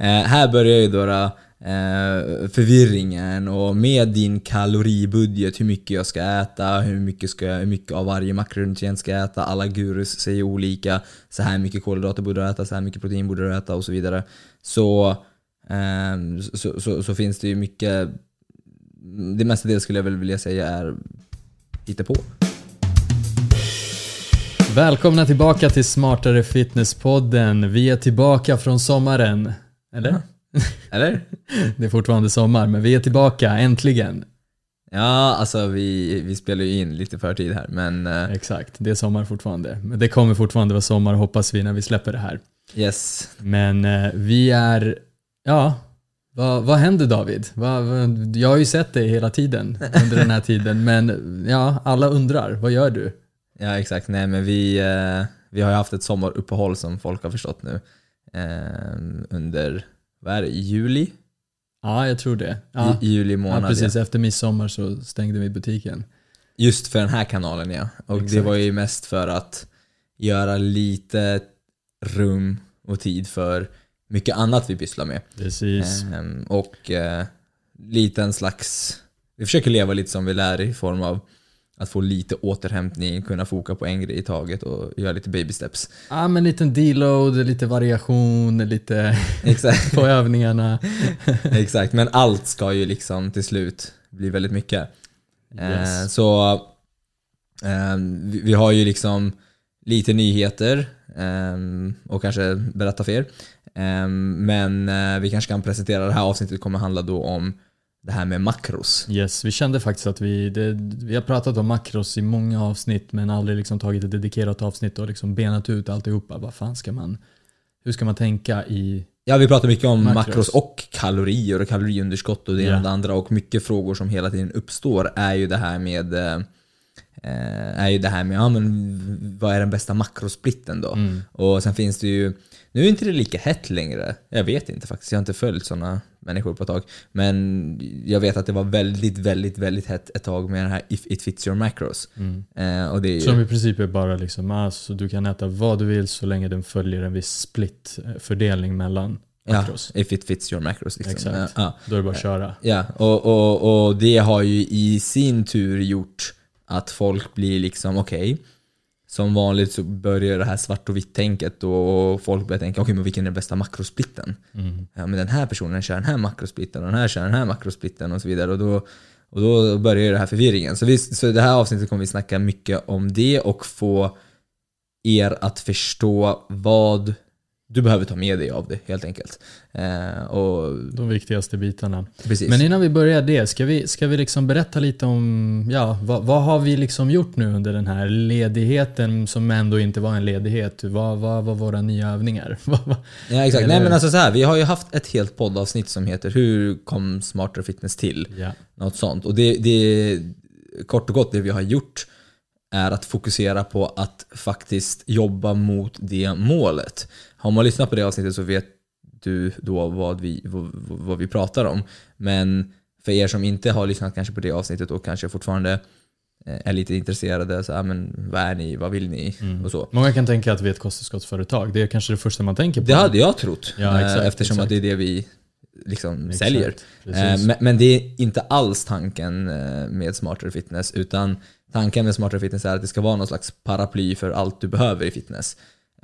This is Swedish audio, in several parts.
Eh, här börjar ju då, eh, förvirringen och med din kaloribudget, hur mycket jag ska äta, hur mycket, ska jag, hur mycket av varje makronutrient ska jag äta, alla gurus säger olika, så här mycket kolhydrater borde du äta, så här mycket protein borde du äta och så vidare. Så, eh, så, så, så, finns det ju mycket, det mesta det skulle jag väl vilja säga är hittepå. på. Välkomna tillbaka till Smartare Fitness-podden. Vi är tillbaka från sommaren. Eller? Ja. Eller? det är fortfarande sommar, men vi är tillbaka, äntligen. Ja, alltså vi, vi spelar ju in lite förtid här, men... Uh... Exakt, det är sommar fortfarande. Men det kommer fortfarande vara sommar, hoppas vi, när vi släpper det här. Yes. Men uh, vi är... Ja, vad, vad händer David? Vad, vad, jag har ju sett dig hela tiden under den här tiden, men ja, alla undrar, vad gör du? Ja exakt, nej men vi, eh, vi har ju haft ett sommaruppehåll som folk har förstått nu. Eh, under, vad är det, juli? Ja, jag tror det. Ja. I, juli månad. Ja, precis. Ja. Efter midsommar så stängde vi butiken. Just för den här kanalen ja. Och exakt. det var ju mest för att göra lite rum och tid för mycket annat vi pysslar med. Precis. Eh, och eh, lite en slags, vi försöker leva lite som vi lär i form av att få lite återhämtning, kunna foka på en grej i taget och göra lite baby steps. Ja, men en liten deload, lite variation, lite Exakt. på övningarna. Exakt, men allt ska ju liksom till slut bli väldigt mycket. Yes. Eh, så eh, vi, vi, har ju liksom lite nyheter eh, och kanske berätta för er. Eh, men eh, vi kanske kan presentera det här avsnittet kommer handla då om det här med makros. Yes, vi kände faktiskt att vi, det, vi har pratat om makros i många avsnitt men aldrig liksom tagit ett dedikerat avsnitt och liksom benat ut alltihopa. Vad fan ska man, hur ska man tänka i Ja, vi pratar mycket om makros, makros och kalorier och kaloriunderskott och det ena yeah. och det andra och mycket frågor som hela tiden uppstår är ju det här med eh, är ju det här med, ja men vad är den bästa makrosplitten då? Mm. Och sen finns det ju, nu är inte det lika hett längre. Jag vet inte faktiskt, jag har inte följt sådana människor på ett tag. Men jag vet att det var väldigt, väldigt, väldigt hett ett tag med den här If it fits your macros. Mm. Eh, och det är. Som i princip är bara liksom, alltså, du kan äta vad du vill så länge den följer en viss split-fördelning mellan macros. Ja, if it fits your macros. Liksom. Exakt, ja. då är det bara att köra. Ja, och, och, och det har ju i sin tur gjort att folk blir liksom, okej, okay, som vanligt så börjar det här svart och vitt-tänket och folk börjar tänka okej, okay, men vilken är den bästa makrosplitten? Mm. Ja, men den här personen kör den här makrosplitten och den här kör den här makrosplitten och så vidare. Och då, och då börjar det här förvirringen. Så, vi, så det här avsnittet kommer vi snacka mycket om det och få er att förstå vad du behöver ta med dig av det helt enkelt. Eh, och, De viktigaste bitarna. Precis. Men innan vi börjar det, ska vi, ska vi liksom berätta lite om ja, vad, vad har vi liksom gjort nu under den här ledigheten som ändå inte var en ledighet? Vad, vad var våra nya övningar? ja exakt. Eller... Nej men alltså så här, vi har ju haft ett helt poddavsnitt som heter Hur kom Smarter Fitness till? Ja. Något sånt. Och det, det kort och gott det vi har gjort är att fokusera på att faktiskt jobba mot det målet. Har man lyssnat på det avsnittet så vet du då vad vi, vad, vad vi pratar om. Men för er som inte har lyssnat kanske på det avsnittet och kanske fortfarande eh, är lite intresserade, så, ah, men, vad är ni, vad vill ni? Mm. Och så. Många kan tänka att vi är ett kosttillskottsföretag. Det är kanske det första man tänker på. Det hade jag trott. Ja, exakt, eh, eftersom exakt. att det är det vi liksom säljer. Eh, men, det är inte alls tanken med Smarter Fitness. Utan tanken med Smarter Fitness är att det ska vara någon slags paraply för allt du behöver i fitness.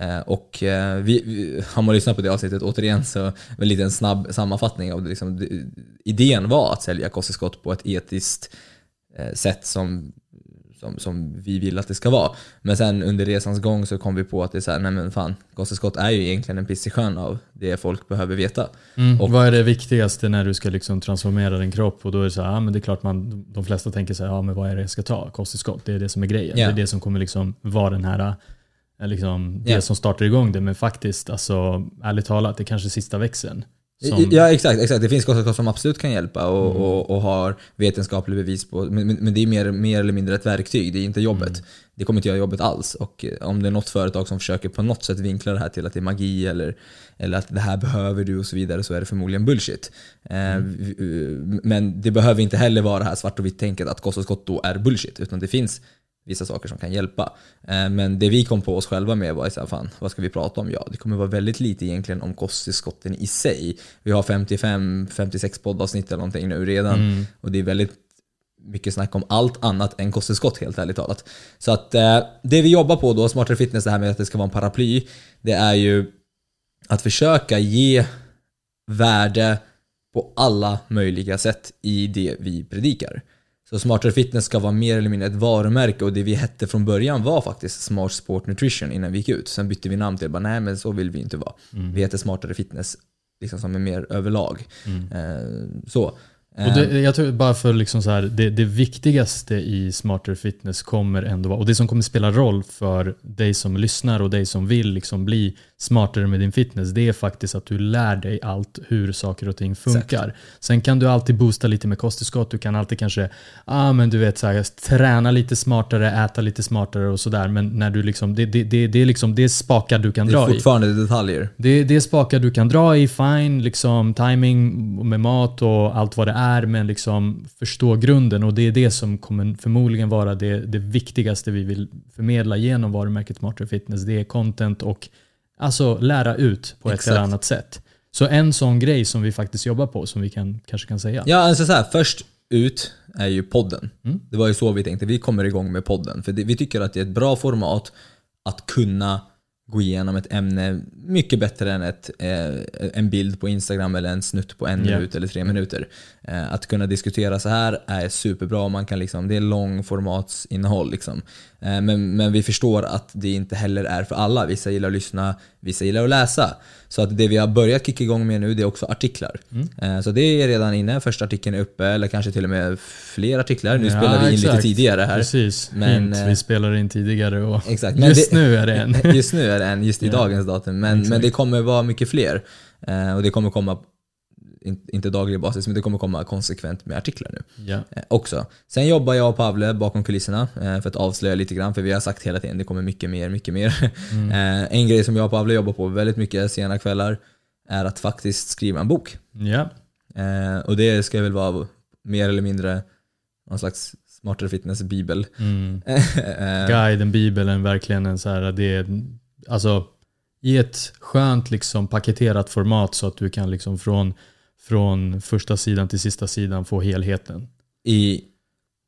Eh, och eh, vi, har man lyssnat på det avsnittet, återigen så en liten snabb sammanfattning av det. Liksom, idén var att sälja kosttillskott på ett etiskt eh, sätt som, som, som vi vill att det ska vara. Men sen under resans gång så kom vi på att det är såhär, nej men fan, kosttillskott är ju egentligen en piss i sjön av det folk behöver veta. Mm. Och, Vad är det viktigaste när du ska liksom transformera din kropp? Och då är det så här, ja men det är klart man, de flesta tänker så här, ja men vad är det jag ska ta? Kosttillskott, det är det som är grejen. Yeah. Det är det som kommer liksom vara den här liksom det yeah. som startar igång det. Men faktiskt, alltså, ärligt talat, det är kanske sista växeln. Som... Ja exakt, exakt, det finns kosttillskott som absolut kan hjälpa och, mm. och, och, har vetenskaplig bevis på, men, men, men, det är mer, mer eller mindre ett verktyg, det är inte jobbet. Mm. Det kommer inte göra jobbet alls. Och eh, om det är något företag som försöker på något sätt vinkla det här till att det är magi eller, eller att det här behöver du och så vidare så är det förmodligen bullshit. Eh, mm. Men det behöver inte heller vara det här svart och vitt tänket att kosttillskott då är bullshit. Utan det finns vissa saker som kan hjälpa. Eh, men det vi kom på oss själva med var så fan, vad ska vi prata om? Ja, det kommer vara väldigt lite egentligen om kosttillskotten i sig. Vi har 55-56 poddavsnitt eller någonting nu redan mm. och det är väldigt mycket snack om allt annat än kosttillskott helt ärligt talat. Så att eh, det vi jobbar på då, Smartare Fitness, det här med att det ska vara en paraply, det är ju att försöka ge värde på alla möjliga sätt i det vi predikar. Så Smartare Fitness ska vara mer eller mindre ett varumärke och det vi hette från början var faktiskt Smart Sport Nutrition innan vi gick ut. Sen bytte vi namn till bara nej men så vill vi inte vara. Mm. Vi heter Smartare Fitness liksom som är mer överlag. Mm. Eh, så. Och det, jag tror bara för liksom så här, det, det, viktigaste i Smarter Fitness kommer ändå vara, och det som kommer spela roll för dig som lyssnar och dig som vill liksom bli smartare med din fitness, det är faktiskt att du lär dig allt hur saker och ting funkar. Exakt. Sen kan du alltid boosta lite med kosttillskott, du kan alltid kanske, ah, men du vet, så här, träna lite smartare, äta lite smartare och sådär. Men när du liksom, det, det, det, det, är liksom, det är spakar du kan dra i. Det är fortfarande i. detaljer. Det, det är spakar du kan dra i, fine, liksom timing med mat och allt vad det är, men liksom förstå grunden och det är det som kommer förmodligen vara det, det viktigaste vi vill förmedla genom varumärket Smartare Fitness. Det är content och Alltså lära ut på Exakt. ett eller annat sätt. Så en sån grej som vi faktiskt jobbar på, som vi kan, kanske kan säga. Ja, alltså så här, först ut är ju podden. Mm. Det var ju så vi tänkte, vi kommer igång med podden. För det, vi tycker att det är ett bra format att kunna gå igenom ett ämne mycket bättre än ett, eh, en bild på Instagram eller en snutt på en yeah. minut eller tre minuter. Eh, att kunna diskutera så här är superbra. Man kan liksom, det är långformatsinnehåll. Liksom. Eh, men, men vi förstår att det inte heller är för alla. Vissa gillar att lyssna, vissa gillar att läsa. Så att det vi har börjat kicka igång med nu det är också artiklar. Mm. Eh, så det är redan inne, första artikeln är uppe, eller kanske till och med fler artiklar. Nu ja, spelar vi in exakt. lite tidigare här. Precis, men, Hint, vi spelar in tidigare och exakt. Men just det, nu är det en. Just nu är det en, just i ja. dagens datum. Men, men det kommer vara mycket fler. Och det kommer komma inte daglig basis, men det kommer komma konsekvent med artiklar nu. Ja. Eh, också. Sen jobbar jag och Pavle bakom kulisserna eh, för att avslöja lite grann, för vi har sagt hela tiden det kommer mycket mer, mycket mer. Mm. Eh, en grej som jag och Pavle jobbar på väldigt mycket sena kvällar är att faktiskt skriva en bok. Ja. Eh, och det ska väl vara mer eller mindre någon slags smartare fitness-bibel. Mm. Eh, Guiden, bibeln, verkligen en så här, det är, alltså i ett skönt liksom paketerat format så att du kan liksom från från första sidan till sista sidan få helheten. I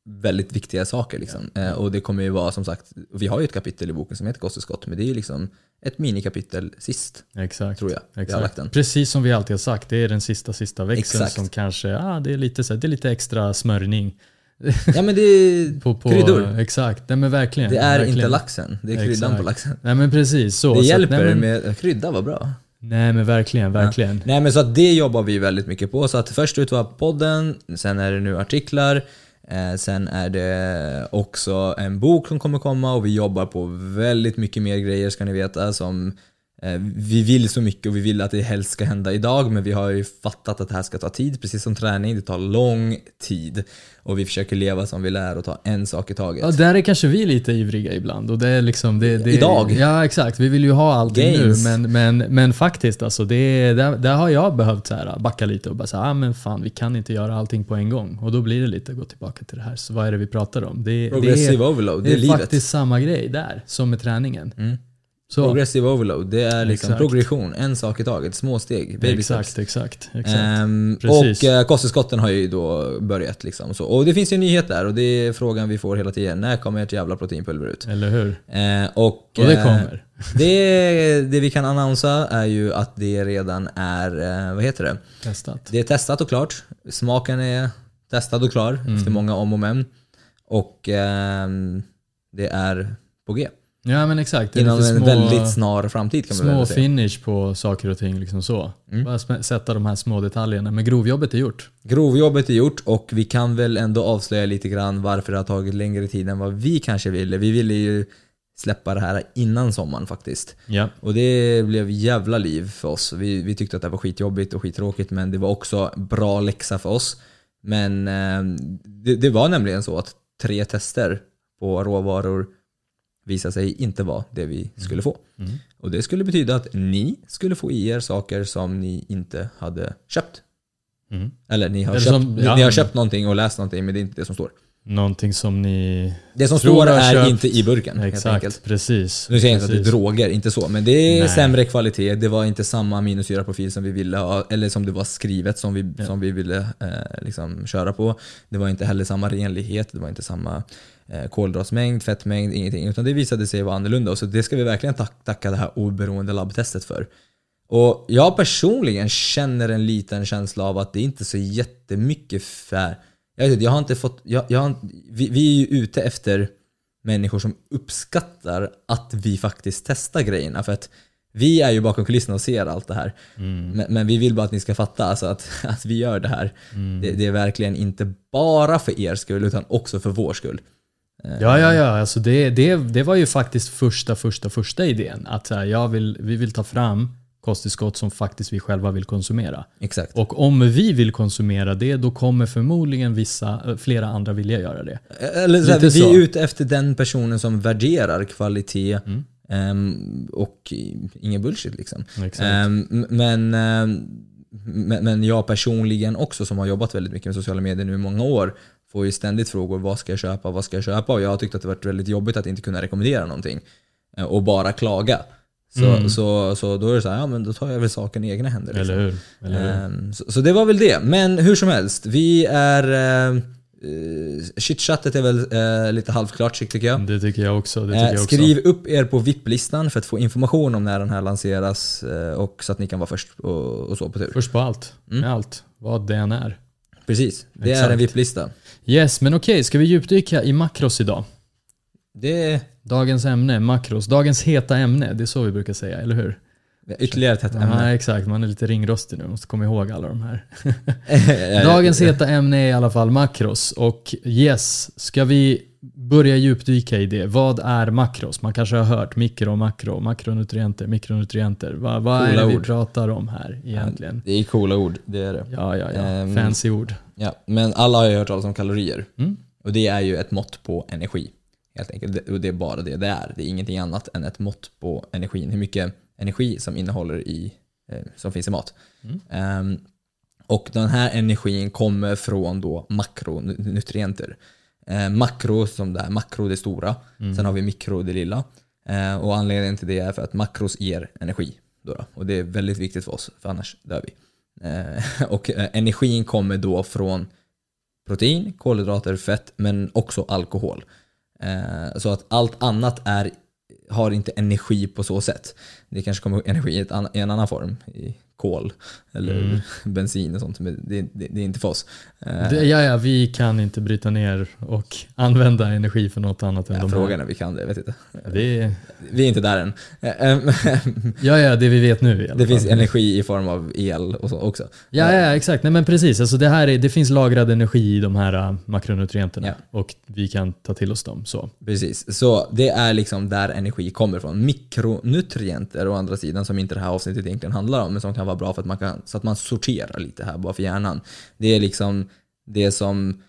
väldigt viktiga saker. Liksom. Ja. Eh, och det kommer ju vara som sagt, vi har ju ett kapitel i boken som heter Kosttillskott, men det är ju liksom ett minikapitel sist. Exakt. Tror jag. Exakt. Precis som vi alltid har sagt, det är den sista sista växeln Exakt. som kanske, ah, det, är lite, så, det är lite extra smörjning. Ja men det är på, på, kryddor. Exakt, nej men verkligen. Det är verkligen. inte laxen, det är kryddan exakt. på laxen. Nej men precis så. Det så hjälper att, nej, men, med, krydda var bra. Nej men verkligen, verkligen. Ja. Nej men så att det jobbar vi väldigt mycket på. Så att först ut var podden, sen är det nu artiklar, eh, sen är det också en bok som kommer komma och vi jobbar på väldigt mycket mer grejer ska ni veta som vi vill så mycket och vi vill att det helst ska hända idag men vi har ju fattat att det här ska ta tid, precis som träning. Det tar lång tid. Och vi försöker leva som vi lär och ta en sak i taget. Ja, där är kanske vi lite ivriga ibland. Och det är liksom, det, det, idag? Ja, exakt. Vi vill ju ha allting nu. Men, men, men faktiskt, alltså, det, där, där har jag behövt så här, backa lite och bara säga ah, men fan, vi kan inte göra allting på en gång. Och då blir det lite att gå tillbaka till det här. Så vad är det vi pratar om? Det, Progressive det är, overload, det är, det är faktiskt samma grej där, som med träningen. Mm. Så. Progressive overload, det är liksom exakt. progression, en sak i taget, små steg, baby Exakt, steps. exakt. exakt. Um, och uh, kosttillskotten har ju då börjat. Liksom, så. Och det finns ju en nyhet där och det är frågan vi får hela tiden. När kommer ert jävla proteinpulver ut? Eller hur? Uh, och, och det eh, kommer. det, det vi kan annonsa är ju att det redan är, uh, vad heter det? Testat. Det är testat och klart. Smaken är testad och klar mm. efter många om och men. Och ehm, det är på G. Ja men exakt. Det Inom en små, väldigt snar framtid kan man Små finish på saker och ting. Liksom så. Mm. Bara sätta de här små detaljerna. Men grovjobbet är gjort. Grovjobbet är gjort och vi kan väl ändå avslöja lite grann varför det har tagit längre tid än vad vi kanske ville. Vi ville ju släppa det här innan sommaren faktiskt. Ja. Och det blev jävla liv för oss. Vi, vi tyckte att det var skitjobbigt och skittråkigt men det var också bra läxa för oss. Men eh, det, det var nämligen så att tre tester på råvaror visade sig inte vara det vi skulle få. Mm. Och det skulle betyda att ni skulle få i er saker som ni inte hade köpt. Mm. Eller ni har, köpt, som, ja, ni har köpt någonting och läst någonting men det är inte det som står. Någonting som ni Det som står är köpt. inte i burken. Exakt, precis. Nu säger jag inte att det är droger, inte så. Men det är Nej. sämre kvalitet. Det var inte samma aminosyraprofil som vi ville ha, eller som det var skrivet som vi, ja. som vi ville eh, liksom köra på. Det var inte heller samma renlighet, det var inte samma eh, kolhydratsmängd, fettmängd, ingenting. Utan det visade sig vara annorlunda. Så det ska vi verkligen tacka det här oberoende labbtestet för. Och jag personligen känner en liten känsla av att det inte är så jättemycket för jag, vet, jag har inte fått, jag, jag har, vi, vi är ju ute efter människor som uppskattar att vi faktiskt testar grejerna. För att vi är ju bakom kulisserna och ser allt det här. Mm. Men, men, vi vill bara att ni ska fatta alltså att, att vi gör det här. Mm. Det, det, är verkligen inte bara för er skull utan också för vår skull. Ja, ja, ja. Alltså det, det, det var ju faktiskt första, första, första idén. Att jag vill, vi vill ta fram kosttillskott som faktiskt vi själva vill konsumera. Exakt. Och om vi vill konsumera det, då kommer förmodligen vissa, eh, flera andra vilja göra det. Eller så här, vi så. är ute efter den personen som värderar kvalitet mm. um, och ingen bullshit liksom. Um, men, um, men jag personligen också som har jobbat väldigt mycket med sociala medier nu i många år får ju ständigt frågor vad ska jag köpa, vad ska jag köpa? Och jag har tyckt att det varit väldigt jobbigt att inte kunna rekommendera någonting eh, och bara klaga. Så, mm. så, så då är det så här, ja men då tar jag väl saken i egna händer. Liksom. Eller hur? Eller hur? Um, så, så, det var väl det. Men hur som helst, vi är... Uh, Chitchattet är väl uh, lite halvklart tycker jag. Det tycker jag också. Tycker uh, jag skriv också. upp er på VIP-listan för att få information om när den här lanseras och så att ni kan vara först och, och så på tur. Först på allt. Mm. Med allt. Vad det än är. Precis. Det Exakt. är en VIP-lista. Yes, men okej. Okay. Ska vi djupdyka i makros idag? Det Dagens ämne, makros. Dagens heta ämne, det är så vi brukar säga, eller hur? Ytterligare ett hett ämne. Ja, exakt. Man är lite ringrostig nu, måste komma ihåg alla de här. Dagens heta ämne är i alla fall makros. Och yes, ska vi börja djupdyka i det. Vad är makros? Man kanske har hört mikro och makro, makronutrienter, mikronutrienter. Vad, vad är det vi ord. pratar om här egentligen? Det är coola ord, det är det. Ja, ja, ja. Um, Fancy ord. Ja, men alla har ju hört talas om kalorier. Mm. Och det är ju ett mått på energi. Helt enkelt. Och det är bara det det är. Det är ingenting annat än ett mått på energin. Hur mycket energi som innehåller i, eh, som finns i mat. Mm. Um, och den här energin kommer från då makronutrienter. Eh, makro som det är, makro det stora. Mm. Sen har vi mikro det lilla. Eh, och anledningen till det är för att makros ger energi. Då, då Och det är väldigt viktigt för oss, för annars dör vi. Eh, och energin kommer då från protein, kolhydrater, fett men också alkohol. Eh, så att allt annat är, har inte energi på så sätt. Det kanske kommer energi i, en annan form, i kol eller mm. bensin och sånt. Men det, det, det, är inte för oss. Eh, det, ja, ja, vi kan inte bryta ner och använda energi för något annat än ja, de Frågan är vi kan det, jag vet inte. Det... Vi är inte där än. ja, ja, det vi vet nu. det finns energi i form av el och så också. Ja, ja exakt. Nej, men precis. Alltså, det, här är, det finns lagrad energi i de här äh, makronutrienterna ja. och vi kan ta till oss dem. Så. Precis, så det är liksom där energi kommer ifrån. Mikronutrienter å andra sidan som inte det här avsnittet egentligen handlar om, men som kan kan vara bra för att man kan, så att man sorterar lite här bara för hjärnan. Det är liksom det som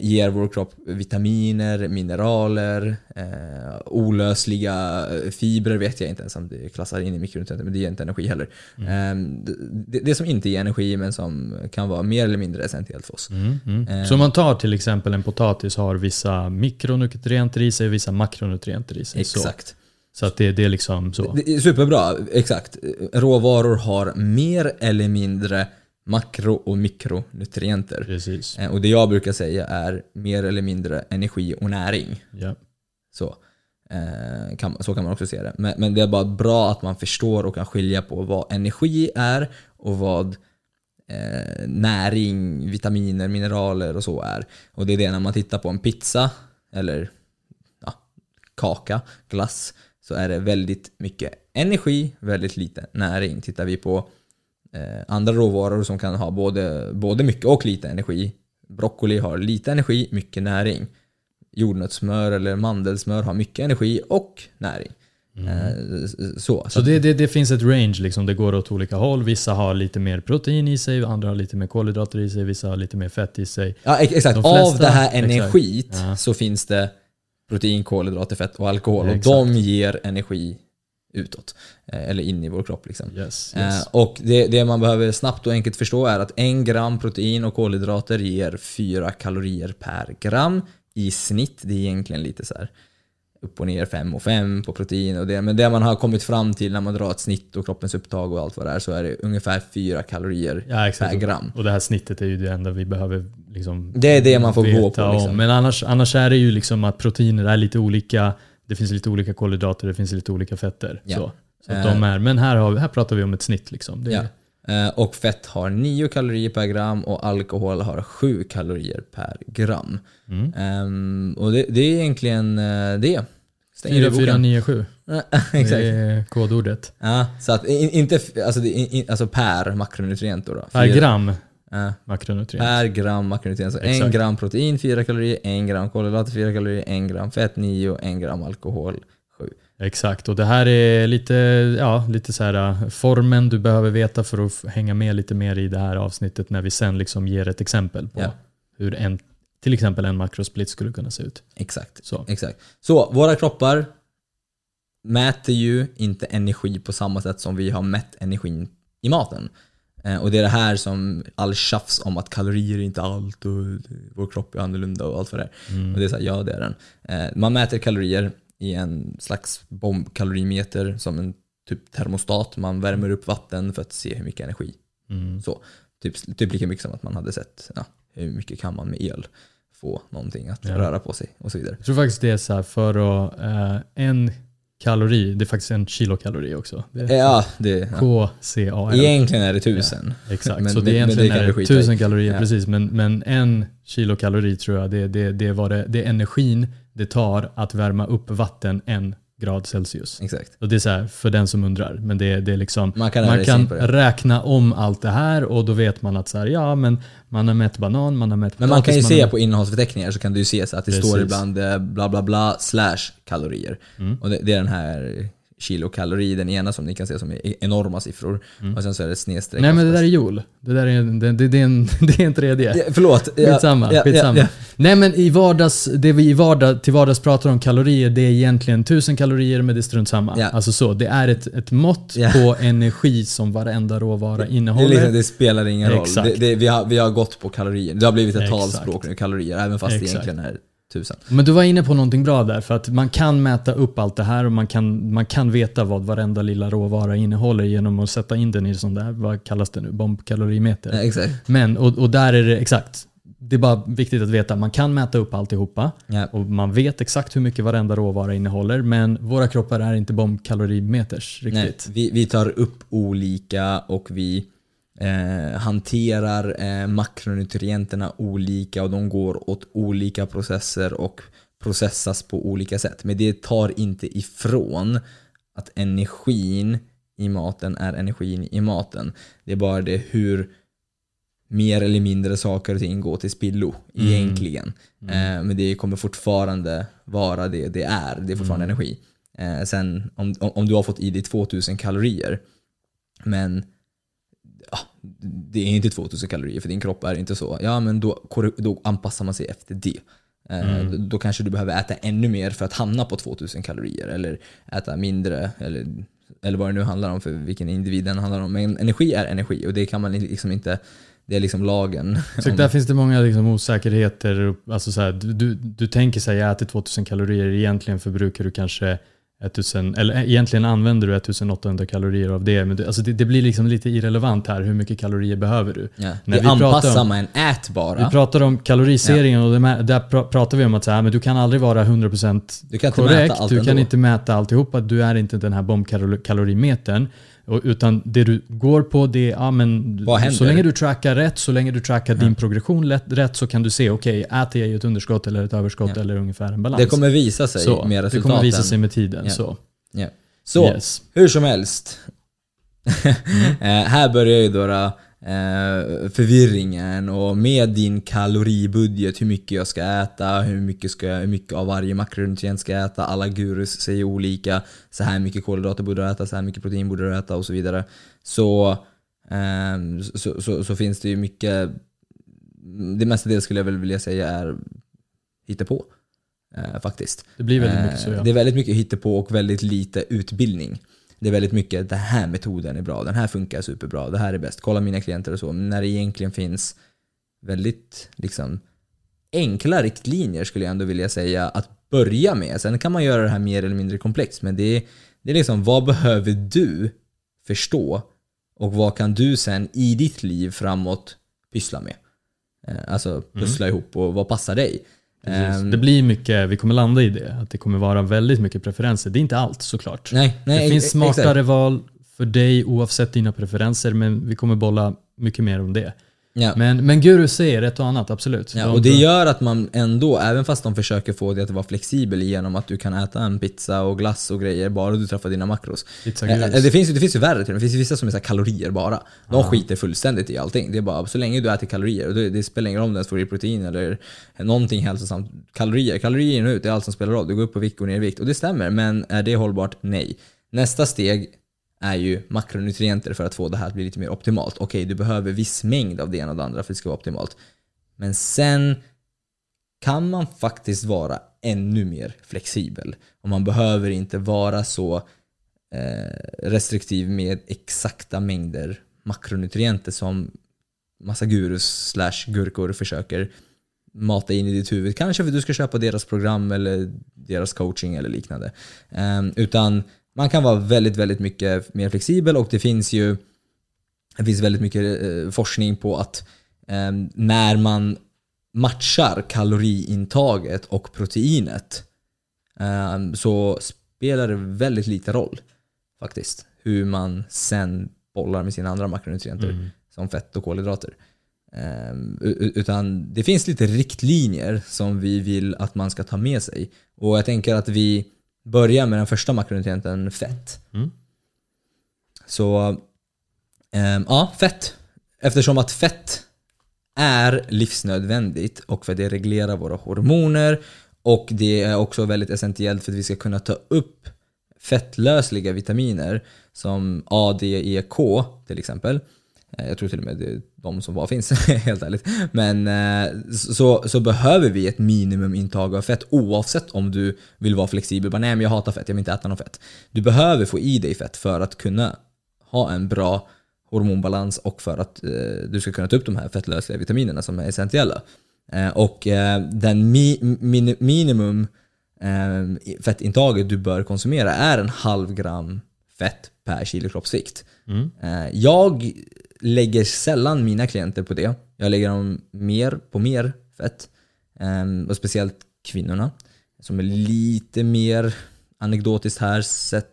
ger vår kropp vitaminer, mineraler, eh, olösliga fibrer vet jag inte ens om det klassar in i mikronutrienter, men det ger inte energi heller. Mm. Eh, det, det, som inte ger energi men som kan vara mer eller mindre essentiellt för oss. Mm, mm. Eh, Så om man tar till exempel en potatis har vissa mikronutrienter i sig och vissa makronutrienter i sig. Exakt. Så. Så att det, det är liksom så. Det är superbra, exakt. Råvaror har mer eller mindre makro och mikronutrienter. Precis. Eh, och det jag brukar säga är mer eller mindre energi och näring. Ja. Så. Eh, kan, så kan man också se det. Men, men, det är bara bra att man förstår och kan skilja på vad energi är och vad eh, näring, vitaminer, mineraler och så är. Och det är det när man tittar på en pizza eller ja, kaka, glass så är det väldigt mycket energi, väldigt lite näring. Tittar vi på eh, andra råvaror som kan ha både, både mycket och lite energi. Broccoli har lite energi, mycket näring. Jordnötssmör eller mandelsmör har mycket energi och näring. Mm. Eh, så, så det, det, det, finns ett range, liksom. det går åt olika håll. Vissa har lite mer protein i sig, andra har lite mer kolhydrater i sig, vissa har lite mer fett i sig. Ja exakt, De flesta, av det här energit ja. så finns det protein, kolhydrater, fett och alkohol. Ja, och de ger energi utåt. Eh, eller in i vår kropp. Liksom. Yes, yes. Eh, och det, det, man behöver snabbt och enkelt förstå är att en gram protein och kolhydrater ger 4 kalorier per gram. i snitt. Det är egentligen lite så här upp och ner 5 och 5 på protein och det. Men det man har kommit fram till när man drar ett snitt och kroppens upptag och allt vad det är så är det ungefär 4 kalorier ja, per gram. Och det här snittet är ju det enda vi behöver liksom Det är det man får gå på. Liksom. Men annars, annars är det ju liksom att proteiner är lite olika. Det finns lite olika kolhydrater, det finns lite olika fetter. Ja. Så, så uh, de är, men här, har, här pratar vi om ett snitt. Liksom. Det ja. Uh, och fett har 9 kalorier per gram och alkohol har 7 kalorier per gram. Mm. Um, och det, det, är egentligen uh, det. 4497. Exakt. Det är kodordet. Ja, så att inte, alltså, in, alltså per makronutrient då. då. Per gram ja. makronutrient. Per gram makronutrient. Så Exakt. en gram protein 4 kalorier, en gram kolhydrater 4 kalorier, en gram fett 9 en gram alkohol 7. Exakt, och det här är lite, ja, lite så här äh, formen du behöver veta för att hänga med lite mer i det här avsnittet när vi sen liksom ger ett exempel på ja. hur en till exempel en makrosplit skulle kunna se ut. Exakt. Så. Exakt. Så våra kroppar mäter ju inte energi på samma sätt som vi har mätt energin i maten. Eh, och det är det här som all tjafs om att kalorier är inte allt och vår kropp är annorlunda och allt vad det. Mm. Och det är så här, ja det är den. Eh, man mäter kalorier i en slags bombkalorimeter som en typ termostat. Man värmer upp vatten för att se hur mycket energi. Mm. Så, typ, typ lika mycket som att man hade sett ja, hur mycket kan man med el få någonting att ja. röra på sig och så vidare. Jag tror faktiskt det är så här för att eh, en kalori, det är faktiskt en kilokalori också. Det ja, det, KCAL. Egentligen är det tusen. Ja, exakt, men, så det är egentligen men det är det tusen kalorier, ja. precis. Men, men en kilokalori tror jag, det, det, det, var det, det är energin det tar att värma upp vatten en grad Celsius. Exakt. Och det är så här, för den som undrar. Men det, det är liksom, man kan, man kan räkna om allt det här och då vet man att så här, ja, men man har mätt banan, man har mätt Men man kan ju se har... på innehållsförteckningar så kan du ju se så att det Precis. står ibland eh, bla bla bla slash kalorier. Mm. Och det, det, är den här kilokalori, den ena som ni kan se som är enorma siffror. Mm. Och sen så är det snedstreck. Nej men det där är joule. Det där är, det, det, det är, en, det är en tredje. Ja, förlåt. Skitsamma. Ja, skitsamma. Ja, ja. Nej men i vardags, det vi i vardag, till vardags pratar om kalorier, det är egentligen 1000 kalorier men det är strunt samma. Ja. Alltså så, det är ett, ett mått på energi som varenda råvara innehåller. Det, liksom, det spelar ingen roll. vi, har, vi har gått på kalorier. Det har blivit ett Exakt. talspråk nu, kalorier, även fast Exakt. det egentligen är tusen. Men du var inne på någonting bra där, för att man kan mäta upp allt det här och man kan, man kan veta vad varenda lilla råvara innehåller genom att sätta in den i sån där, vad kallas det nu, bombkalorimeter. Ja, exakt. Men, och, och där är det, exakt, det är bara viktigt att veta, man kan mäta upp alltihopa ja. och man vet exakt hur mycket varenda råvara innehåller men våra kroppar är inte bombkalorimeters riktigt. Nej, vi, vi tar upp olika och vi eh, hanterar eh, makronutrienterna olika och de går åt olika processer och processas på olika sätt. Men det tar inte ifrån att energin i maten är energin i maten. Det är bara det hur mer eller mindre saker och ting går till spillo mm. egentligen. Mm. Eh, men det kommer fortfarande vara det det är. Det är fortfarande mm. energi. Eh, sen om, om du har fått i dig 2000 kalorier men ja, det är inte 2000 kalorier för din kropp är inte så. Ja, men då, då anpassar man sig efter det. Eh, mm. Då kanske du behöver äta ännu mer för att hamna på 2000 kalorier eller äta mindre eller, eller vad det nu handlar om för vilken individ den handlar om. Men energi är energi och det kan man liksom inte det är liksom lagen. Så där finns det många liksom osäkerheter. Alltså så här, du, du, tänker sig jag äter 2000 kalorier, egentligen förbrukar du kanske 1000, eller eh, egentligen använder du 1800 kalorier av det, men det, alltså det, det, blir liksom lite irrelevant här. Hur mycket kalorier behöver du? Ja. När vi, vi anpassar om, man ät bara. Vi pratar om kaloriseringen ja. och det, där pratar vi om att så här, men du kan aldrig vara 100% du kan korrekt. du kan ändå. inte mäta alltihopa. Du är inte den här bombkalorimetern. Utan det du går på det ja, men så länge du trackar rätt, så länge du trackar ja. din progression rätt så kan du se, okej, okay, äter jag ett underskott eller ett överskott ja. eller ungefär en balans. Det kommer visa sig så, med resultaten. Det kommer visa sig med tiden. Så, så yes. hur som helst. mm. här börjar ju då eh, förvirringen och med din kaloribudget, hur mycket jag ska äta, hur mycket, ska hur mycket av varje makronutrient ska jag äta, alla gurus säger olika, så här mycket kolhydrater borde du äta, så här mycket protein borde du äta och så vidare. Så, eh, så, så, så, finns det ju mycket, det mesta det skulle jag väl vilja säga är hittepå. Eh, faktiskt. Det blir väldigt mycket så ja. Det är väldigt mycket hittepå och väldigt lite utbildning det är väldigt mycket den här metoden är bra, den här funkar superbra, det här är bäst, kolla mina klienter och så. Men när det egentligen finns väldigt liksom enkla riktlinjer skulle jag ändå vilja säga att börja med. Sen kan man göra det här mer eller mindre komplext, men det är, det är liksom vad behöver du förstå och vad kan du sen i ditt liv framåt pyssla med? Eh, alltså pussla mm. ihop och vad passar dig? Um, det blir mycket, vi kommer landa i det, att det kommer vara väldigt mycket preferenser. Det är inte allt såklart. Nej, nej, det finns smartare exakt. val för dig oavsett dina preferenser, men vi kommer bolla mycket mer om det. Ja. Men, men guru säger ett och annat, absolut. Ja, och det gör att man ändå, även fast de försöker få dig att vara flexibel genom att du kan äta en pizza och glass och grejer bara du träffar dina makros. Eh, det finns, det finns ju värre till det finns vissa som är så kalorier bara. De ah. skiter fullständigt i allting. Det är bara, så länge du äter kalorier, och det, det spelar ingen roll om du ens får i protein eller någonting hälsosamt. Kalorier, kalorier in och ut, det är allt som spelar roll. Du går upp på vikt och ner i vikt. Och det stämmer, men är det hållbart? Nej. Nästa steg är ju makronutrienter för att få det här att bli lite mer optimalt. Okej, okay, du behöver viss mängd av det ena och det andra för att det ska vara optimalt. Men sen kan man faktiskt vara ännu mer flexibel. Och man behöver inte vara så eh, restriktiv med exakta mängder makronutrienter som massa gurus slash gurkor försöker mata in i ditt huvud. Kanske för att du ska köpa deras program eller deras coaching eller liknande. Ehm, utan man kan vara väldigt, väldigt mycket mer flexibel och det finns ju det finns väldigt mycket eh, forskning på att eh, när man matchar kaloriintaget och proteinet eh, så spelar det väldigt lite roll faktiskt hur man sen bollar med sina andra makronutrienter mm. som fett och kolhydrater. Um, utan det finns lite riktlinjer som vi vill att man ska ta med sig. Och jag tänker att vi börja med den första makronutrienten fett. Mm. Så ähm, ja, fett. Eftersom att fett är livsnödvändigt och för det reglerar våra hormoner och det är också väldigt essentiellt för att vi ska kunna ta upp fettlösliga vitaminer som A, D, E, K till exempel. Eh, jag tror till och med det är de som bara finns, helt ärligt. Men eh, så, så behöver vi ett minimumintag av fett oavsett om du vill vara flexibel. Bara, nej men jag hatar fett, jag vill inte äta något fett. Du behöver få i dig fett för att kunna ha en bra hormonbalans och för att eh, du ska kunna ta upp de här fettlösliga vitaminerna som är essentiella. och den mi, min, minimum fettintaget du bör konsumera är en halv gram fett per kilo kroppsvikt. Mm. Jag lägger sällan mina klienter på det. Jag lägger dem mer på mer fett. Um, och speciellt kvinnorna som är lite mer anekdotiskt här sett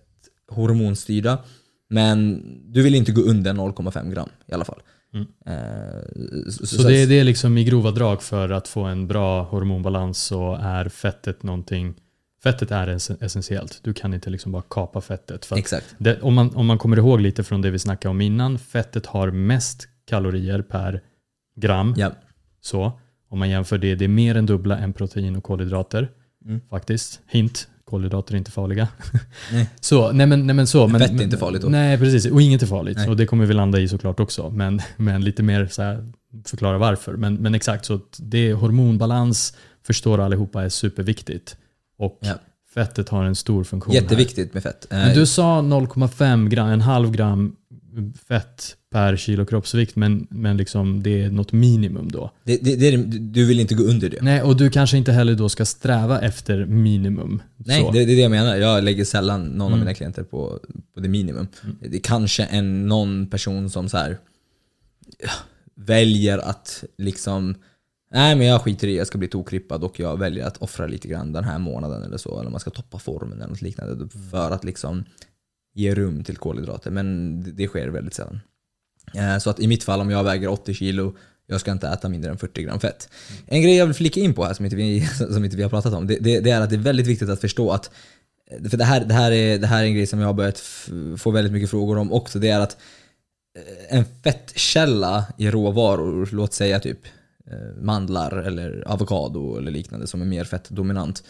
hormonstyrda. Men du vill inte gå under 0,5 gram i alla fall. Mm. Uh, så, så, det, är, det är liksom i grova drag för att få en bra hormonbalans så är fettet någonting Fettet är essentiellt. Du kan inte liksom bara kapa fettet. För. Det, om, man, om man kommer ihåg lite från det vi snackade om innan, fettet har mest kalorier per gram. Ja. Så, om man jämför det, det är mer än dubbla än protein och kolhydrater. Mm. Faktiskt. Hint, kolhydrater är inte farliga. Nej. så, nej men, nej men så. Men, Fett är inte farligt då. Nej, precis. Och inget är farligt. Nej. Och det kommer vi landa i såklart också. Men, men lite mer så här, förklara varför. Men, men exakt, så det hormonbalans förstår allihopa är superviktigt. Och ja. fettet har en stor funktion Jätteviktigt här. med fett. Men du sa 0,5 gram, en halv gram fett per kilo kroppsvikt men, men liksom det är något minimum då. Det, det, det är, du vill inte gå under det? Nej, och du kanske inte heller då ska sträva efter minimum. Nej, det, det, är det jag menar. Jag lägger sällan någon mm. av mina klienter på, på det minimum. Mm. Det är kanske en, någon person som så här, väljer att liksom Nej men jag skiter i jag ska bli tokrippad och jag väljer att offra lite grann den här månaden eller så. Eller man ska toppa formen eller något liknande. För att liksom ge rum till kolhydrater. Men det sker väldigt sällan. Eh, så att i mitt fall om jag väger 80 kilo jag ska inte äta mindre än 40 gram fett. En grej jag vill flika in på här som inte vi, som inte vi har pratat om, det, det, det är att det är väldigt viktigt att förstå att för det här, det, här är, det här är en grej som jag har börjat få väldigt mycket frågor om också. Det är att eh, en fettkälla i råvaror, låt säga typ mandlar eller avokado eller liknande som är mer fettdominant.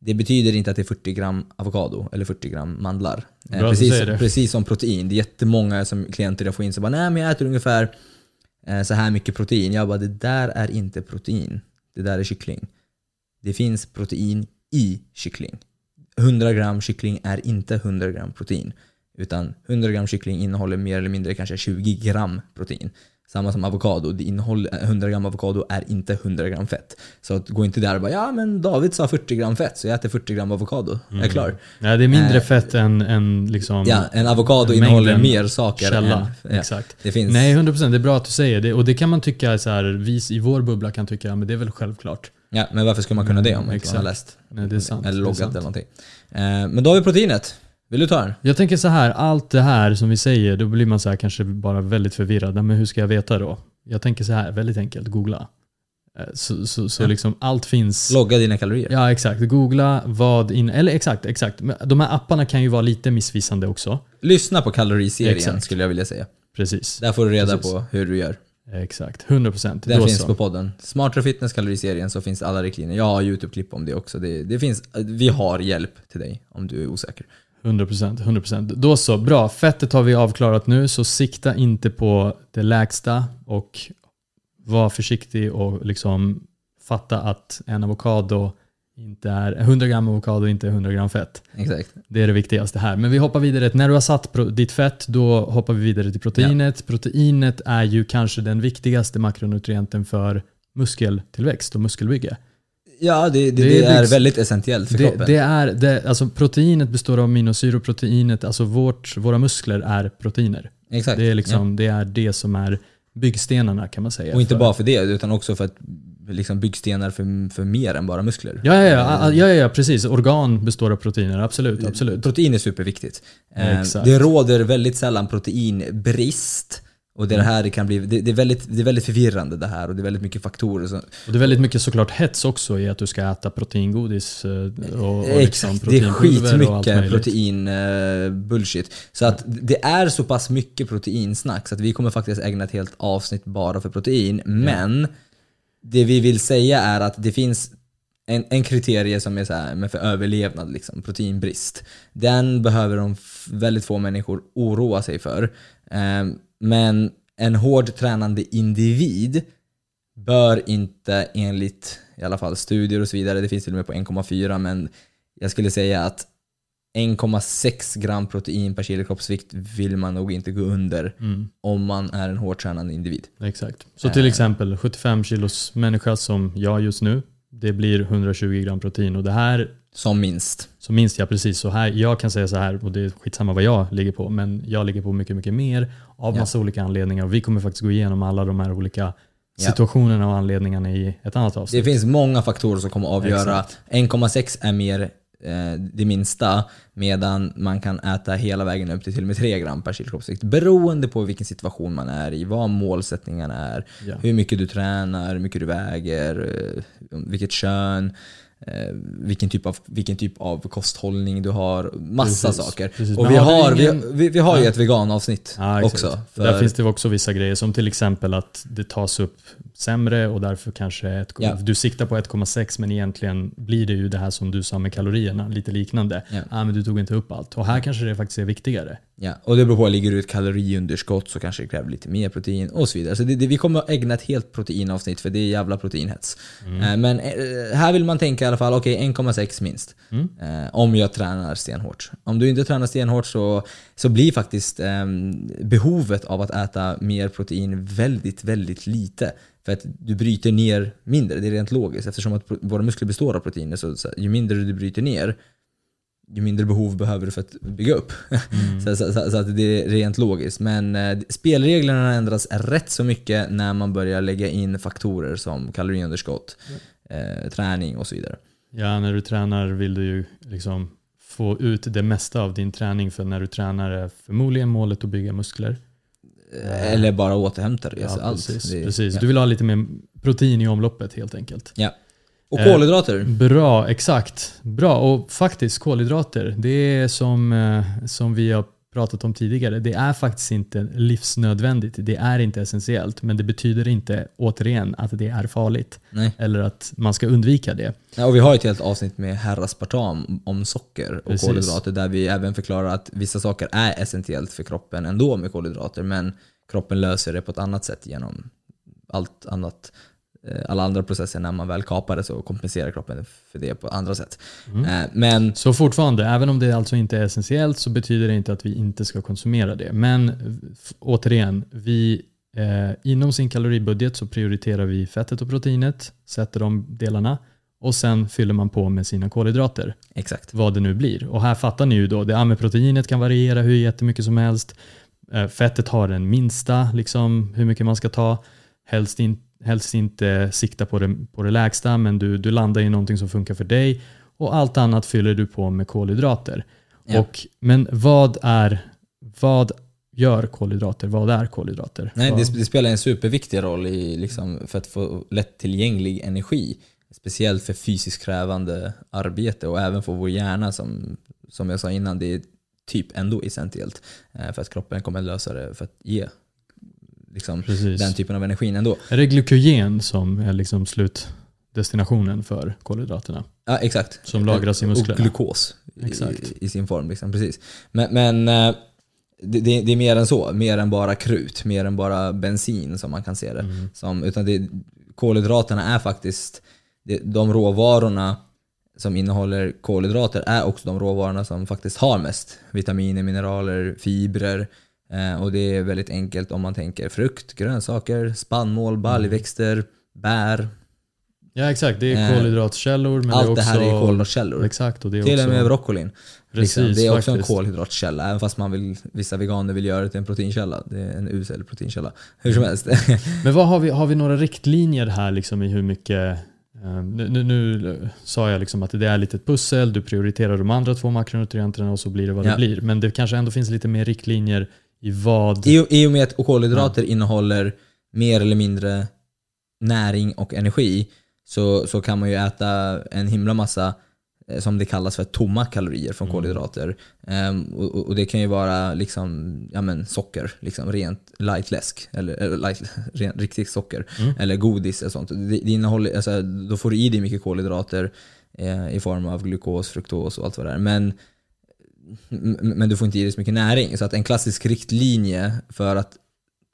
Det betyder inte att det är 40 gram avokado eller 40 gram mandlar. Eh, Bra, precis, precis som protein. Det är jättemånga som klienter jag får in som bara nej men jag äter ungefär eh, så här mycket protein. Jag bara det där är inte protein. Det där är kyckling. Det finns protein i kyckling. 100 gram kyckling är inte 100 gram protein. Utan 100 gram kyckling innehåller mer eller mindre kanske 20 gram protein. Samma som avokado, det innehåller 100 gram avokado är inte 100 gram fett. Så att gå inte där och bara ja men David sa 40 gram fett så jag äter 40 gram avokado. Mm. Jag är klar. Ja, det är mindre eh, fett än, än liksom Ja, en avokado innehåller mer saker källa. än... Ja, Exakt. Det finns... Nej, 100% det är bra att du säger det. Och det kan man tycka, så här, vi i vår bubbla kan tycka, men det är väl självklart. Ja, men varför skulle man kunna det om man inte har läst? Nej, det är sant. Eller loggat eller någonting. Eh, men då har vi proteinet. Vill du ta den? Jag tänker så här, allt det här som vi säger, då blir man så här kanske bara väldigt förvirrad. Men hur ska jag veta då? Jag tänker så här, väldigt enkelt, googla. Eh, så, så, så ja. liksom allt finns... Logga dina kalorier. Ja, exakt. Googla vad in... Eller exakt, exakt. De här apparna kan ju vara lite missvisande också. Lyssna på kaloriserien exakt. skulle jag vilja säga. Precis. Där får du reda Precis. på hur du gör. Exakt, 100%. Den finns så. på podden. Smartare fitness, kaloriserien, så finns alla riktlinjer. Jag har YouTube-klipp om det också. Det, det finns, vi har hjälp till dig om du är osäker. 100%, 100%. Då så, bra. Fettet har vi avklarat nu, så sikta inte på det lägsta och var försiktig och liksom fatta att en avokado inte är 100 gram avokado inte är 100 gram fett. Exakt. Det är det viktigaste här. Men vi hoppar vidare. När du har satt ditt fett, då hoppar vi vidare till proteinet. Ja. Proteinet är ju kanske den viktigaste makronutrienten för muskeltillväxt och muskelbygge. Ja, det, det, det, är, väldigt essentiellt för kroppen. Det är, det, alltså proteinet består av aminosyror. Proteinet, alltså vårt, våra muskler är proteiner. Exakt. Det är, liksom, ja. det är det som är byggstenarna kan man säga. Och inte för, bara för det, utan också för att liksom byggstenar för, för mer än bara muskler. Ja, ja, ja, ja, ja, precis. Organ består av proteiner, absolut. absolut. Protein är superviktigt. Eh, Exakt. Det råder väldigt sällan proteinbrist. Och det, mm. här det kan bli, det, det, är väldigt, det är väldigt förvirrande det här och det är väldigt mycket faktorer. Som, och det är väldigt mycket såklart hets också i att du ska äta proteingodis eh, och, och liksom det är skitmycket protein uh, bullshit. Så att det är så pass mycket proteinsnack så att vi kommer faktiskt ägna ett helt avsnitt bara för protein. Men ja. det vi vill säga är att det finns en, en kriterie som är så här, för överlevnad, liksom, proteinbrist. Den behöver de väldigt få människor oroa sig för. Um, men en hård tränande individ bör inte enligt i alla fall studier och så vidare, det finns till och med på 1,4 men jag skulle säga att 1,6 gram protein per kilo kroppsvikt vill man nog inte gå under mm. om man är en hårt tränande individ. Exakt. Så till eh. exempel 75 kilos människa som jag just nu, det blir 120 gram protein och det här som minst. Som minst ja, precis. Så här, jag kan säga så här, och det är skitsamma vad jag ligger på, men jag ligger på mycket, mycket mer av ja. massa olika anledningar. Och vi kommer faktiskt gå igenom alla de här olika situationerna och anledningarna i ett annat avsnitt. Det finns många faktorer som kommer att avgöra. 1,6 är mer eh, det minsta, medan man kan äta hela vägen upp till till och med 3 gram per kilo kroppsvikt. Beroende på vilken situation man är i, vad målsättningarna är, ja. hur mycket du tränar, hur mycket du väger, eh, vilket kön vilken, typ av, vilken typ av kosthållning du har. Massa precis, saker. Precis. Och vi har, ingen... vi, vi, vi, har ju ett veganavsnitt ja, också. För... Där finns det också vissa grejer som till exempel att det tas upp sämre och därför kanske ett, ja. du siktar på 1,6 men egentligen blir det ju det här som du sa med kalorierna, lite liknande. Ja. Ah, men du tog inte upp allt. Och här kanske det faktiskt är viktigare. Ja, och det beror på, ligger du ett kaloriunderskott så kanske det kräver lite mer protein och så vidare. Så det, det, vi kommer att ägna ett helt proteinavsnitt för det är jävla proteinhets. Mm. Eh, men eh, här vill man tänka i alla fall, okej okay, 1,6 minst. Mm. Eh, om jag tränar stenhårt. Om du inte tränar stenhårt så, så blir faktiskt eh, behovet av att äta mer protein väldigt, väldigt lite. För att du bryter ner mindre, det är rent logiskt. Eftersom att våra muskler består av proteiner så, så ju mindre du bryter ner ju mindre behov behöver du för att bygga upp. Mm. så, så, så, så, att det är rent logiskt. Men eh, spelreglerna ändras rätt så mycket när man börjar lägga in faktorer som kaloriunderskott, eh, träning och så vidare. Ja, när du tränar vill du ju liksom få ut det mesta av din träning för när du tränar är förmodligen målet att bygga muskler. Eh, eller bara återhämta dig. Ja, alltså precis. Det, precis. Ja. Du vill ha lite mer protein i omloppet helt enkelt. Ja. Och kolhydrater. Eh, bra, exakt. Bra, och faktiskt kolhydrater. Det är som, eh, som vi har pratat om tidigare. Det är faktiskt inte livsnödvändigt. Det är inte essentiellt. Men det betyder inte, återigen, att det är farligt. Nej. Eller att man ska undvika det. Ja, och vi har ett helt avsnitt med herraspartam om socker och Precis. kolhydrater där vi även förklarar att vissa saker är essentiellt för kroppen ändå med kolhydrater. Men kroppen löser det på ett annat sätt genom allt annat Eh, alla andra processer när man väl kapar det så kompenserar kroppen för det på andra sätt. Mm. Eh, men, så fortfarande, även om det alltså inte är essentiellt så betyder det inte att vi inte ska konsumera det. Men återigen, vi eh, inom sin kaloribudget så prioriterar vi fettet och proteinet, sätter de delarna och sen fyller man på med sina kolhydrater. Exakt. Vad det nu blir. Och här fattar ni ju då, det med proteinet kan variera hur jättemycket som helst. Eh, fettet har den minsta, liksom, hur mycket man ska ta. Helst, in, helst inte sikta på det, på det lägsta, men du, du landar i någonting som funkar för dig. Och allt annat fyller du på med kolhydrater. Ja. Och, men vad är, vad gör kolhydrater? Vad är kolhydrater? Nej, det, det, spelar en superviktig roll i, liksom, för att få lättillgänglig energi. Speciellt för fysiskt krävande arbete och även för vår hjärna som, som jag sa innan, det är typ ändå essentiellt. Eh, för att kroppen kommer lösa det för att ge liksom, den typen av energi ändå. Är det glykogen som är liksom slutdestinationen för kolhydraterna? Ja, exakt. Som lagras i musklerna? Och glukos exakt. I, i, sin form. Liksom, precis. Men, men eh, det, det, det, är mer än så. Mer än bara krut. Mer än bara bensin som man kan se det. Mm. Som, utan det, kolhydraterna är faktiskt de råvarorna som innehåller kolhydrater är också de råvarorna som faktiskt har mest vitaminer, mineraler, fibrer. Eh, och det är väldigt enkelt om man tänker frukt, grönsaker, spannmål, baljväxter, mm. bär. Ja exakt, det är eh, kolhydratkällor. Men allt det, det här är kolhydratkällor. Exakt. Och det är Till och med broccolin. Precis, liksom. Det är också faktiskt. en kolhydratkälla, även fast man vill, vissa veganer vill göra det till en proteinkälla. Det är en usel proteinkälla. Hur som helst. men vad har, vi, har vi några riktlinjer här liksom i hur mycket Ehm, nu, nu, nu, sa jag liksom att det är lite ett pussel, du prioriterar de andra två makronutrienterna och så blir det vad ja. det blir. Men det kanske ändå finns lite mer riktlinjer i vad... I, i och med att kolhydrater ja. innehåller mer eller mindre näring och energi så, så kan man ju äta en himla massa Eh, som det kallas för tomma kalorier från mm. kolhydrater. Um, och, och, det kan ju vara liksom, ja men, socker, liksom, rent light läsk, eller, eller light, rent, riktigt socker, mm. eller godis och sånt. Det, det innehåller, alltså, då får du i dig mycket kolhydrater eh, i form av glukos, fruktos och allt vad det är. Men, men du får inte i dig så mycket näring. Så att en klassisk riktlinje för att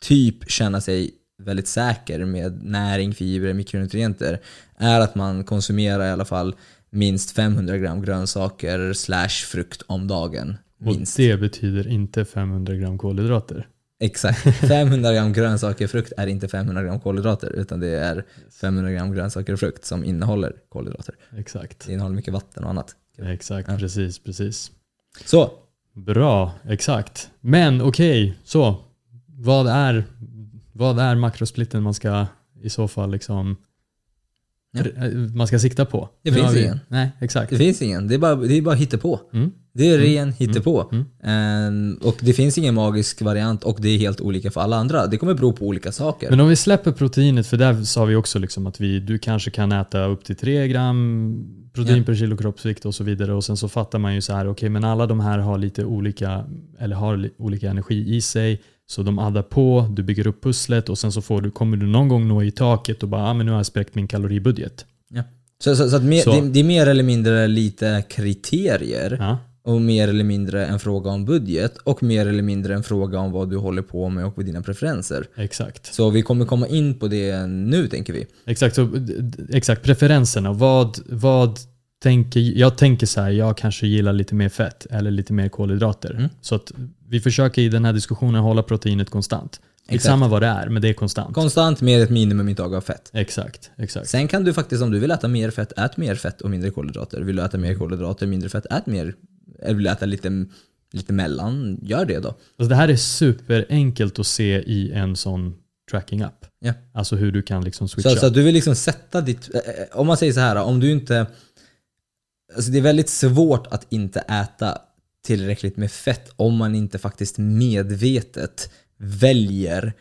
typ känna sig väldigt säker med näring, fibrer, mikronutrienter är att man konsumerar i alla fall minst 500 gram grönsaker slash frukt om dagen. Minst. Och det betyder inte 500 gram kolhydrater? Exakt. 500 gram grönsaker och frukt är inte 500 gram kolhydrater utan det är 500 gram grönsaker och frukt som innehåller kolhydrater. Exakt. Det innehåller mycket vatten och annat. Exakt, ja. precis, precis. Så. Bra, exakt. Men okej, okay, så. Vad är, vad är makrosplitten man ska i så fall liksom ja. Eh, man ska sikta på. Det finns vi, ingen. Nej, exakt. Det finns ingen. Det är bara, det är bara hittepå. Mm. Det är ren mm. hittepå. Mm. Mm. och det finns ingen magisk variant och det är helt olika för alla andra. Det kommer bero på olika saker. Men om vi släpper proteinet, för där sa vi också liksom att vi, du kanske kan äta upp till 3 gram protein ja. per kilo kroppsvikt och så vidare. Och sen så fattar man ju så här, okej okay, men alla de här har lite olika, eller har olika energi i sig. Så de addar på, du bygger upp pusslet och sen så får du, kommer du någon gång nå i taket och bara ah, men nu har jag spräckt min kaloribudget. Ja. Så, så, så, mer, så. Det, det, är mer eller mindre lite kriterier ja. Och mer eller mindre en fråga om budget och mer eller mindre en fråga om vad du håller på med och dina preferenser. Exakt. Så vi kommer komma in på det nu tänker vi. Exakt, så, exakt preferenserna. Vad, vad tänker, jag tänker så här, jag kanske gillar lite mer fett eller lite mer kolhydrater. Mm. Så att vi försöker i den här diskussionen hålla proteinet konstant. Samma vad det är, men det är konstant. Konstant med ett minimumintag av fett. Exakt, exakt. Sen kan du faktiskt, om du vill äta mer fett, ät mer fett och mindre kolhydrater. Vill du äta mer kolhydrater, mindre fett, ät mer. Eller vill äta lite, lite mellan, gör det då. Alltså det här är superenkelt att se i en sån tracking-app. Ja. Alltså hur du kan liksom switcha. Så, så du vill liksom sätta ditt... Eh, eh, om man säger så här, om du inte... Alltså det är väldigt svårt att inte äta tillräckligt med fett om man inte faktiskt medvetet väljer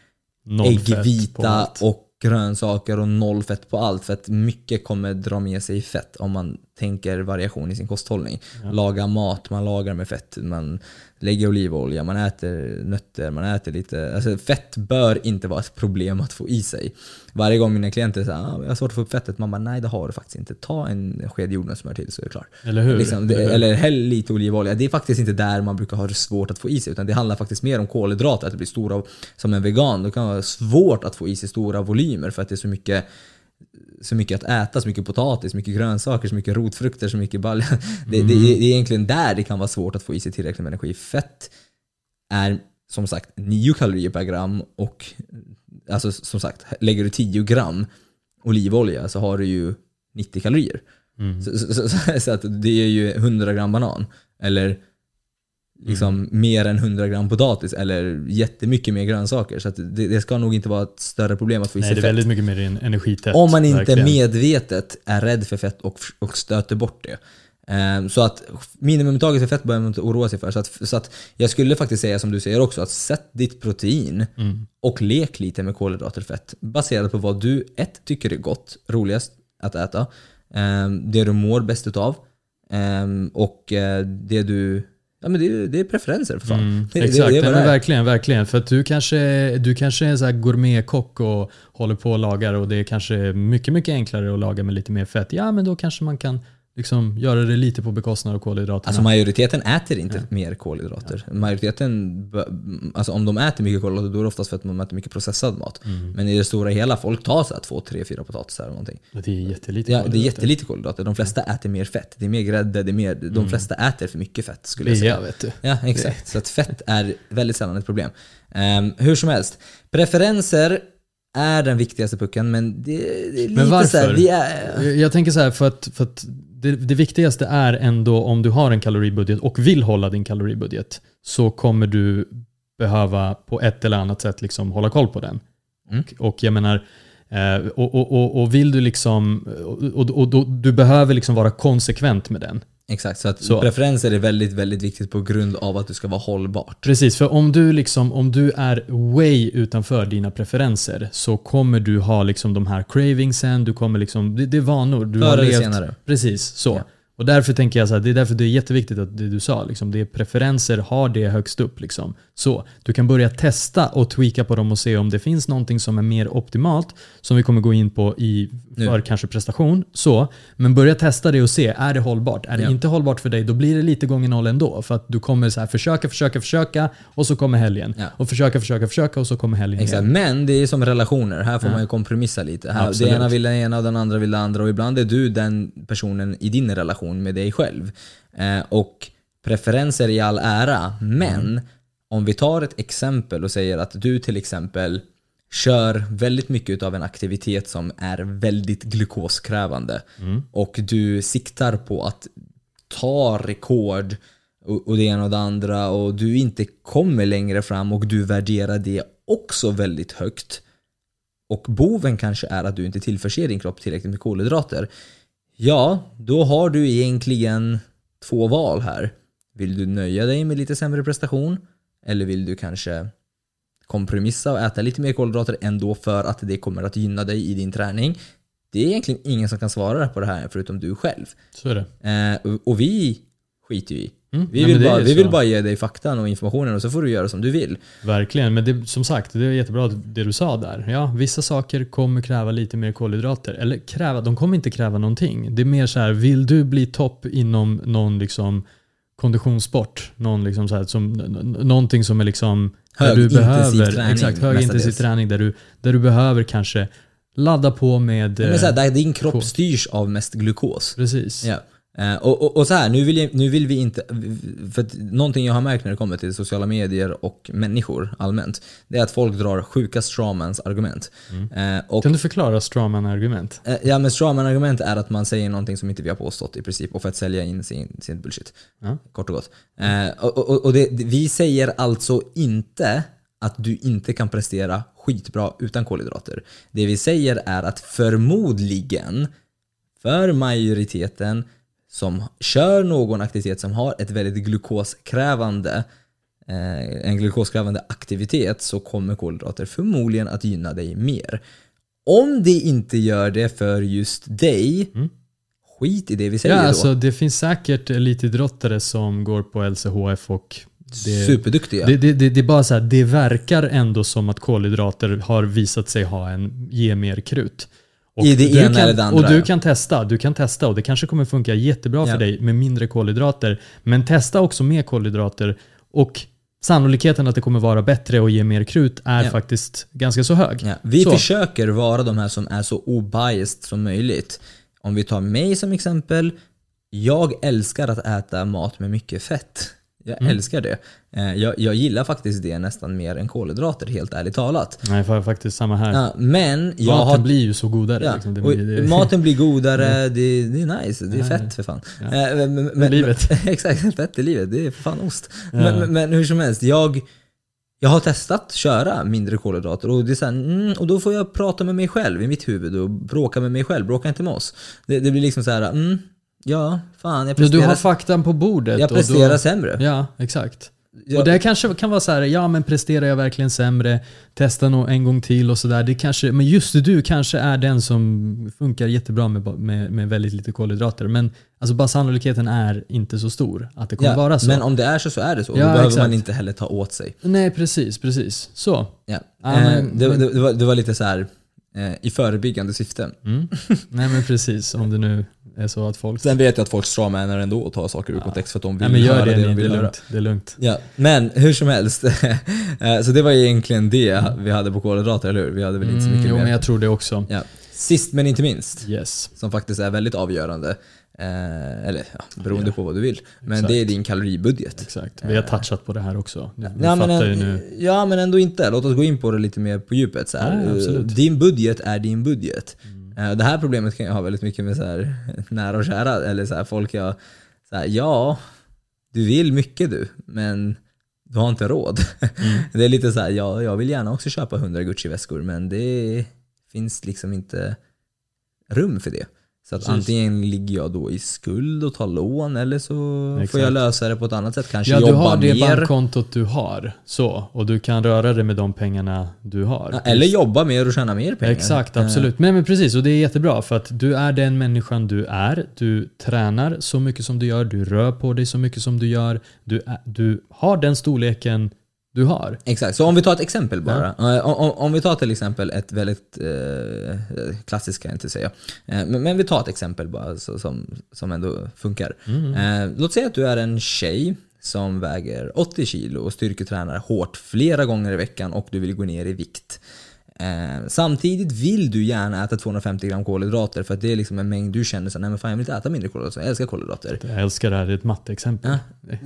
äggvita och grönsaker och noll fett på allt. För att mycket kommer dra med sig fett om man tänker variation i sin kosthållning. Ja. Laga mat, man lagar med fett. Man lägger olivolja, man äter nötter, man äter lite... Alltså fett bör inte vara ett problem att få i sig. Varje gång mina klienter säger ah, jag har svårt att få upp fettet, man bara nej det har du faktiskt inte. Ta en sked jordnötssmör till så är det klart. Eller hur? Liksom, det, eller häll lite olivolja. Det är faktiskt inte där man brukar ha det svårt att få i sig. Utan det handlar faktiskt mer om kolhydrater, att det blir stora... Som en vegan, då kan det vara svårt att få i sig stora volymer för att det är så mycket så mycket att äta, så mycket potatis, så mycket grönsaker, så mycket rotfrukter, så mycket balja. Det, mm. det, det, är egentligen där det kan vara svårt att få i sig tillräckligt med energi. Fett är som sagt 9 kalorier per gram och alltså som sagt, lägger du 10 gram olivolja så har du ju 90 kalorier. Mm. Så, så, så, så, att det är ju 100 gram banan. Eller liksom mm. mer än 100 gram potatis eller jättemycket mer grönsaker. Så det, det, ska nog inte vara ett större problem att få i sig fett. det är väldigt mycket mer energitätt. Om man inte verkligen. medvetet är rädd för fett och, och stöter bort det. Um, så att minimumtaget för fett behöver man inte oroa sig för. Så att, så att jag skulle faktiskt säga som du säger också, att sätt ditt protein mm. och lek lite med kolhydrater och fett. Baserat på vad du ett tycker är gott, roligast att äta, um, det du mår bäst utav um, och uh, det du Ja men det, det är preferenser för fan. Mm, det, exakt, det, det men verkligen, verkligen. För att du kanske, du kanske är en gourmetkock och håller på och lagar och det är kanske mycket, mycket enklare att laga med lite mer fett. Ja men då kanske man kan liksom göra det lite på bekostnad av kolhydraterna. Alltså majoriteten äter inte ja. mer kolhydrater. Ja. Majoriteten, alltså om de äter mycket kolhydrater då är det oftast för att de äter mycket processad mat. Mm. Men i det stora hela, folk tar så här två, tre, fyra potatisar eller någonting. Det är jättelite Ja, det är jättelite kolhydrater. De flesta äter mer fett. Det är mer grädde, det är mer, de mm. flesta äter för mycket fett skulle jag säga. Det vet du. Ja, exakt. Så att fett är väldigt sällan ett problem. Um, hur som helst, preferenser är den viktigaste pucken, men det, det är lite men varför? så här, vi är... Jag tänker så här, för att, för att det, det, viktigaste är ändå om du har en kaloribudget och vill hålla din kaloribudget så kommer du behöva på ett eller annat sätt liksom hålla koll på den. Mm. Och, och, jag menar, eh, och, och, och, vill du liksom, och, och, och, du behöver liksom vara konsekvent med den. Exakt, så att så. preferenser är väldigt, väldigt viktigt på grund av att du ska vara hållbart. Precis, för om du, liksom, om du är way utanför dina preferenser så kommer du ha liksom de här cravingsen, du kommer liksom, det, det är vanor. Du Förr eller senare. Precis, så. Ja. Och därför tänker jag så här, det är därför det är jätteviktigt att det du sa, liksom, det är preferenser, har det högst upp. Liksom. Så, du kan börja testa och tweaka på dem och se om det finns någonting som är mer optimalt, som vi kommer gå in på i, för kanske prestation. Så, men börja testa det och se, är det hållbart? Är det ja. inte hållbart för dig, då blir det lite gånger noll ändå. För att du kommer så här, försöka, försöka, försöka och så kommer helgen. Ja. Och försöka, försöka, försöka och så kommer helgen Exakt. Igen. Men det är som relationer, här får ja. man ju kompromissa lite. Här, det ena vill det ena och den andra vill det andra och ibland är du den personen i din relation med dig själv. Eh, och preferenser i all ära, men om vi tar ett exempel och säger att du till exempel kör väldigt mycket av en aktivitet som är väldigt glukoskrävande mm. och du siktar på att ta rekord och det ena och det andra och du inte kommer längre fram och du värderar det också väldigt högt och boven kanske är att du inte tillförser din kropp tillräckligt med kolhydrater ja, då har du egentligen två val här. Vill du nöja dig med lite sämre prestation eller vill du kanske kompromissa och äta lite mer kolhydrater ändå för att det kommer att gynna dig i din träning? Det är egentligen ingen som kan svara på det här förutom du själv. Så är det. Eh, och vi skiter ju i. Mm. Vi, vill, bara, vi vill bara ge dig faktan och informationen och så får du göra som du vill. Verkligen, men det, som sagt, det är jättebra det du sa där. Ja, vissa saker kommer kräva lite mer kolhydrater. Eller kräva, de kommer inte kräva någonting. Det är mer så här, vill du bli topp inom någon liksom konditionssport. Någon liksom så här, som, någonting som är liksom högintensiv träning. Exakt, högintensiv träning där du, där du behöver kanske ladda på med... Men så här, där din kropp styrs av mest glukos. Precis. Ja. Uh, och, och, och, så här, nu vill, jag, nu vill vi inte... För att någonting jag har märkt när det kommer till sociala medier och människor allmänt, det är att folk drar sjuka strawmans argument. Mm. Uh, och, kan du förklara strawman argument? Uh, ja, men strawman argument är att man säger någonting som inte vi har påstått i princip, och för att sälja in sin, sin bullshit. Kort och gott. och, och, och det, vi säger alltså inte att du inte kan prestera skitbra utan kolhydrater. Det vi säger är att förmodligen, för majoriteten, som kör någon aktivitet som har ett väldigt glukoskrävande eh, en glukoskrävande aktivitet så kommer kolhydrater förmodligen att gynna dig mer. Om det inte gör det för just dig, mm. skit i det vi säger ja, då. Alltså, det finns säkert elitidrottare som går på LCHF och det, Superduktiga. Det, det, det, det, är bara så här, det verkar ändå som att kolhydrater har visat sig ha en, ge mer krut. Och I det ena kan, eller det andra. Och du kan testa, du kan testa och det kanske kommer funka jättebra ja. för dig med mindre kolhydrater. Men testa också med kolhydrater och sannolikheten att det kommer vara bättre och ge mer krut är ja. faktiskt ganska så hög. Ja. Vi så. försöker vara de här som är så obiased som möjligt. Om vi tar mig som exempel. Jag älskar att äta mat med mycket fett. Jag mm. älskar det. Eh, jag, jag, gillar faktiskt det nästan mer än kolhydrater, helt ärligt talat. Nej, faktiskt samma här. Ja, men jag maten har... blir ju så godare. Ja, liksom. blir, det... Maten blir godare, det, det, är nice, det är ja, fett för fan. Ja. Eh, men, men, livet. exakt, fett är livet. Det är för fan ost. Men, men, hur som helst, jag, jag har testat köra mindre kolhydrater och, det är så här, mm, och då får jag prata med mig själv i mitt huvud och bråka med mig själv, bråka inte med oss. Det, det blir liksom så här, mm, Ja, fan jag presterar... Du har faktan på bordet. Jag presterar då, sämre. Ja, exakt. Ja. Och det kanske kan vara så här, ja men presterar jag verkligen sämre? Testa nog en gång till och sådär. Men just du kanske är den som funkar jättebra med, med, med väldigt lite kolhydrater. Men alltså bara sannolikheten är inte så stor att det kommer ja, vara så. Men om det är så så är det så. Ja, då behöver exakt. man inte heller ta åt sig. Nej precis, precis. Så. Ja. Ah, eh, men, det, det, det, var, det var lite så här eh, i förebyggande syfte. Mm. Nej men precis, om det nu är så att folk... Sen vet jag att folk strawmanar ändå och tar saker ur ja. kontext för att de vill Nej, men gör höra det, det de vill det är lugnt. Det är lugnt. Ja. Men hur som helst, eh, så det var egentligen det vi hade på kolhydrater, eller hur? Vi hade väl inte så mycket mm, mer. Jo men jag tror det också. Ja. Sist men inte minst, yes. som faktiskt är väldigt avgörande, Eh, eller ja, beroende yeah. på vad du vill. Men Exakt. det är din kaloribudget. Exakt. Vi har touchat på det här också. Du, ja, men, en, nu. ja men ändå inte. Låt oss gå in på det lite mer på djupet. Så här. Ja, din budget är din budget. Mm. Det här problemet kan jag ha väldigt mycket med så här, nära och kära. Eller så här, folk jag, så här, ja, du vill mycket du, men du har inte råd. Mm. det är lite så här, ja, jag vill gärna också köpa 100 Gucci-väskor men det finns liksom inte rum för det. Så att antingen ligger jag då i skuld och tar lån eller så Exakt. får jag lösa det på ett annat sätt. Kanske ja, jobba mer. du har det mer. bankkontot du har. Så, och du kan röra dig med de pengarna du har. Ja, eller jobba mer och tjäna mer pengar. Exakt, absolut. Men, men precis, och det är jättebra för att du är den människan du är. Du tränar så mycket som du gör, du rör på dig så mycket som du gör. Du, du har den storleken du har. Exakt, så om vi tar ett exempel bara. Ja. Eh, om, om, vi tar till exempel ett väldigt eh, klassiskt kan jag inte säga. Eh, men, men, vi tar ett exempel bara så, som, som ändå funkar. Mm. Eh, låt säga att du är en tjej som väger 80 kilo och styrketränar hårt flera gånger i veckan och du vill gå ner i vikt. Eh, samtidigt vill du gärna äta 250 gram kolhydrater för att det är liksom en mängd du känner så nej men fan jag vill inte äta mindre kolhydrater, jag älskar kolhydrater. Jag älskar det här, det är ett matteexempel.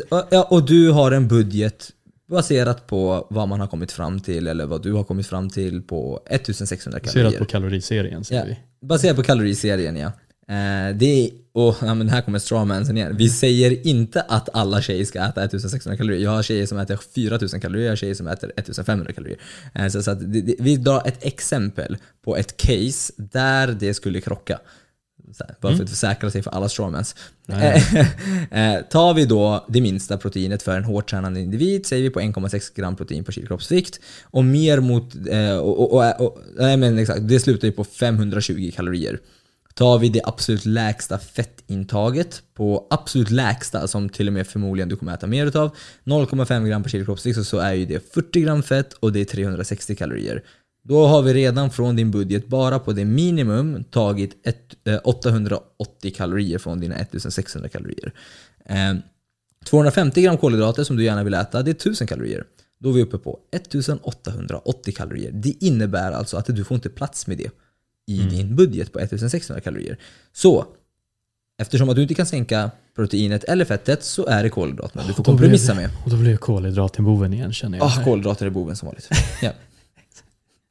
Ja. ja, och du har en budget baserat på vad man har kommit fram till eller vad du har kommit fram till på 1600 kalorier. Baserat på kaloriserien säger ja, vi. Baserat på kaloriserien ja. Eh, det är, och ja, men här kommer strawmansen igen. Vi säger inte att alla tjejer ska äta 1600 kalorier. Jag har tjejer som äter 4000 kalorier, jag har tjejer som äter 1500 kalorier. Eh, så, så att det, det, vi drar ett exempel på ett case där det skulle krocka. Här, bara mm. för att försäkra sig för alla strawmans. eh, tar vi då det minsta proteinet för en hårt tränande individ, säger vi på 1,6 gram protein per kilo kroppsvikt. Och mer mot, eh, och, och, och, nej men exakt, det slutar ju på 520 kalorier. Tar vi det absolut lägsta fettintaget på absolut lägsta som till och med förmodligen du kommer äta mer utav 0,5 gram per kilo kroppsvikt så är ju det 40 gram fett och det är 360 kalorier. Då har vi redan från din budget bara på det minimum tagit ett, eh, 880 kalorier från dina 1600 kalorier. Eh, 250 gram kolhydrater som du gärna vill äta, det är 1000 kalorier. Då är vi uppe på 1880 kalorier. Det innebär alltså att du får inte plats med det i mm. din budget på 1600 kalorier. Så, eftersom att du inte kan sänka proteinet eller fettet så är det kolhydraterna du får kompromissa med. Och då blir kolhydraten boven igen känner jag. Ah, kolhydrater är boven som vanligt. ja.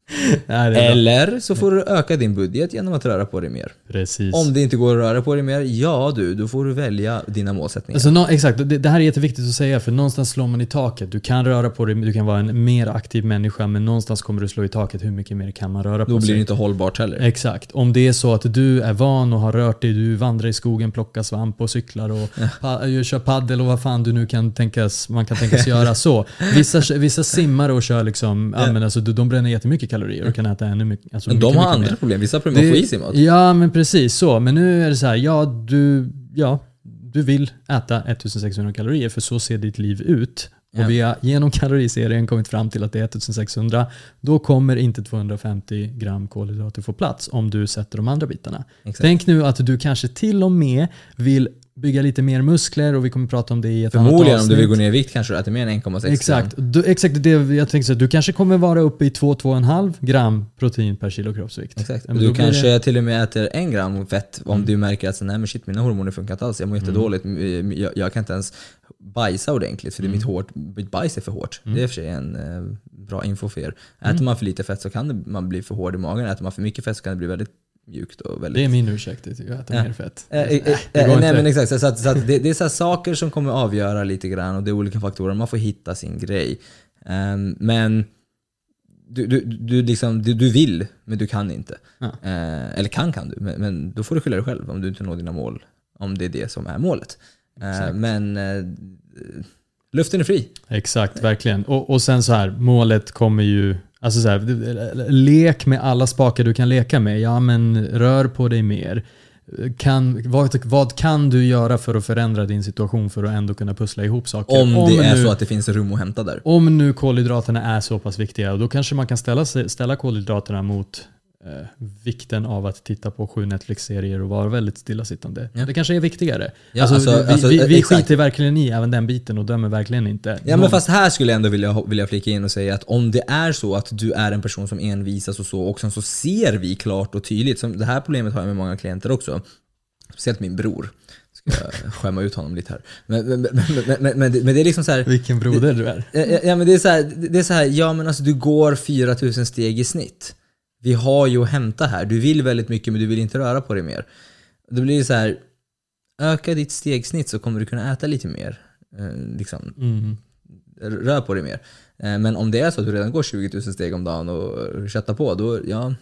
Nej, Eller så får du öka din budget genom att röra på dig mer. Precis. Om det inte går att röra på dig mer, ja du, då får du välja dina målsättningar. Alltså, no, exakt, det, det, här är jätteviktigt att säga för någonstans slår man i taket. Du kan röra på dig, du kan vara en mer aktiv människa men någonstans kommer du slå i taket. Hur mycket mer kan man röra på sig? Då blir det inte hållbart heller. Exakt. Om det är så att du är van och har rört dig, du vandrar i skogen, plockar svamp och cyklar och pa kör paddel och vad fan du nu kan tänkas, man kan tänkas göra så. Vissa, vissa simmar och kör liksom, ja. men alltså, de bränner jättemycket kalorier och kan äta ännu mycket. Alltså men de mycket, har andra mer. problem. Vissa problem med att få i sig mat. Ja, men precis så. Men nu är det så här, ja du, ja, du vill äta 1600 kalorier för så ser ditt liv ut. Och ja. vi har genom kaloriserien kommit fram till att det är 1600. Då kommer inte 250 gram kolhydrater få plats om du sätter de andra bitarna. Exakt. Tänk nu att du kanske till och med vill bygga lite mer muskler och vi kommer prata om det i ett Förmodligen annat om du vill gå ner i vikt kanske du äter mer än 1,6 Exakt. Du, exakt det jag tänkte säga. Du kanske kommer vara uppe i 2-2,5 gram protein per kilo kroppsvikt. Exakt. du kanske det... till och med äter en gram fett om mm. du märker att nej men shit mina hormoner funkar inte alls. Jag mår jättedåligt. Mm. Jag, jag kan inte ens bajsa ordentligt för mm. mitt, hårt, mitt bajs är för hårt. Mm. Det är i och för sig en eh, bra info för er. Äter mm. man för lite fett så kan det, man bli för hård i magen. Äter man för mycket fett så kan det bli väldigt mjukt och väldigt... Det är min ursäkt, jag äter ja. mer fett. Äh, äh, äh, nej men exakt, så, att, så att det, det, är så saker som kommer avgöra lite grann och det är olika faktorer. Man får hitta sin grej. Um, men du, du, du, liksom, du, du vill, men du kan inte. Ja. Eh, eller kan kan du, men, men, då får du skylla dig själv om du inte når dina mål. Om det är det som är målet. Eh, men eh, luften är fri. Exakt, verkligen. Och, och sen så här, målet kommer ju Alltså så här, lek med alla spakar du kan leka med. Ja, men rör på dig mer. Kan, vad, vad, kan du göra för att förändra din situation för att ändå kunna pussla ihop saker? Om, om det är nu, så att det finns rum att hämta där. Om nu kolhydraterna är så pass viktiga, då kanske man kan ställa, ställa kolhydraterna mot eh, vikten av att titta på sju Netflix-serier och vara väldigt stillasittande. Ja. Det kanske är viktigare. Ja, alltså, alltså, vi, alltså, vi, vi skiter verkligen i även den biten och dömer verkligen inte. Ja, men fast här skulle jag ändå vilja, vilja flika in och säga att om det är så att du är en person som envisas och så, och sen så ser vi klart och tydligt, som det här problemet har jag med många klienter också, speciellt min bror jag skämma ut honom lite här. Men, men, men, men, men, det är liksom så här, Vilken broder du är. Ja, men det är så här, det är så här, ja men alltså du går 4000 steg i snitt vi har ju att hämta här. Du vill väldigt mycket men du vill inte röra på dig mer. Då blir det så här, öka ditt stegsnitt så kommer du kunna äta lite mer. Eh, liksom. Mm. Rör på dig mer. Eh, men om det är så att du redan går 20 000 steg om dagen och köttar på, då, ja,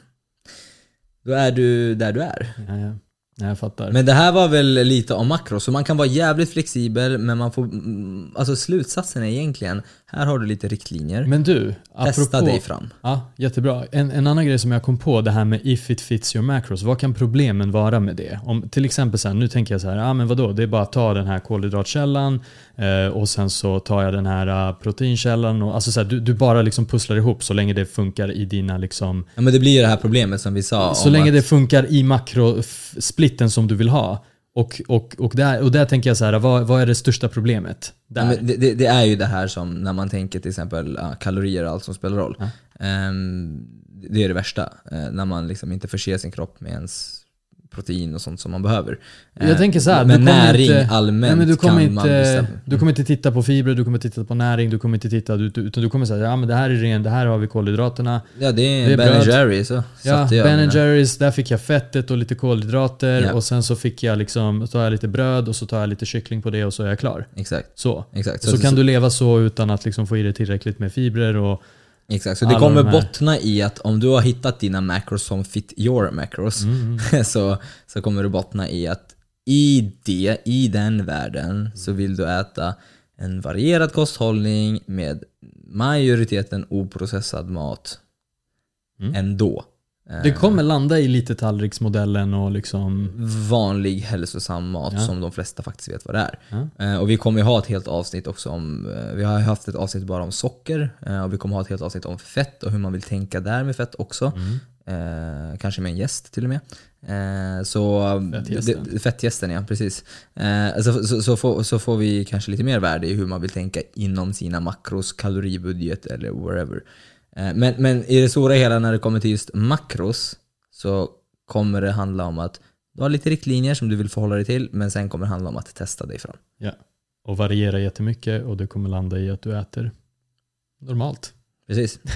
då är du där du är. Ja, ja. Jag fattar. Men det här var väl lite om makro, så man kan vara jävligt flexibel men man får... Mm, alltså slutsatsen är egentligen, här har du lite riktlinjer. Men du, Testa dig fram. Ja, jättebra. En, en annan grej som jag kom på, det här med if it fits your macros. Vad kan problemen vara med det? Om till exempel så här, nu tänker jag så här, ja men vadå, det är bara att ta den här kolhydratkällan eh, och sen så tar jag den här uh, proteinkällan. Och, alltså så här, du, du bara liksom pusslar ihop så länge det funkar i dina liksom... Ja men det blir ju det här problemet som vi sa. Så länge att... det funkar i makrosplitten som du vill ha. Och, och, och, där, och där tänker jag så här, vad, vad är det största problemet? Där? Det, det, det, är ju det här som när man tänker till exempel ja, kalorier och allt som spelar roll. Ja. Um, det är det värsta. Uh, när man liksom inte förser sin kropp med ens protein och sånt som man behöver. Jag tänker så här, men näring inte, allmänt nej, men du kommer kan inte, man bestämma. Du kommer inte titta på fibrer, du kommer titta på näring, du kommer inte titta, utan du kommer säga ja men det här är ren, det här har vi kolhydraterna. Ja det är, det är Ben Jerry så Ja, Ben Jerrys, där fick jag fettet och lite kolhydrater ja. och sen så fick jag liksom, tar jag lite bröd och så tar jag lite kyckling på det och så är jag klar. Exakt. Så. Exakt. Så, så, så kan så. du leva så utan att liksom få i dig tillräckligt med fibrer och Exakt, så det kommer de bottna i att om du har hittat dina macros som fit your macros mm. så, så kommer det bottna i att i det, i den världen så vill du äta en varierad kosthållning med majoriteten oprocessad mat mm. ändå. Det kommer landa i lite tallriksmodellen och liksom... Vanlig hälsosam mat ja. som de flesta faktiskt vet vad det är. Ja. Eh, och vi kommer ju ha ett helt avsnitt också om... Eh, vi har haft ett avsnitt bara om socker eh, och vi kommer ha ett helt avsnitt om fett och hur man vill tänka där med fett också. Mm. Eh, kanske med en gäst till och med. Eh, så, fettgästen. fettgästen ja, precis. Eh, så, så, så, får, så får vi kanske lite mer värde i hur man vill tänka inom sina makros, kaloribudget eller wherever. Eh, men, men i det stora hela när det kommer till just makros så kommer det handla om att du har lite riktlinjer som du vill förhålla dig till men sen kommer det handla om att testa dig fram. Ja, och variera jättemycket och det kommer landa i att du äter normalt. Precis.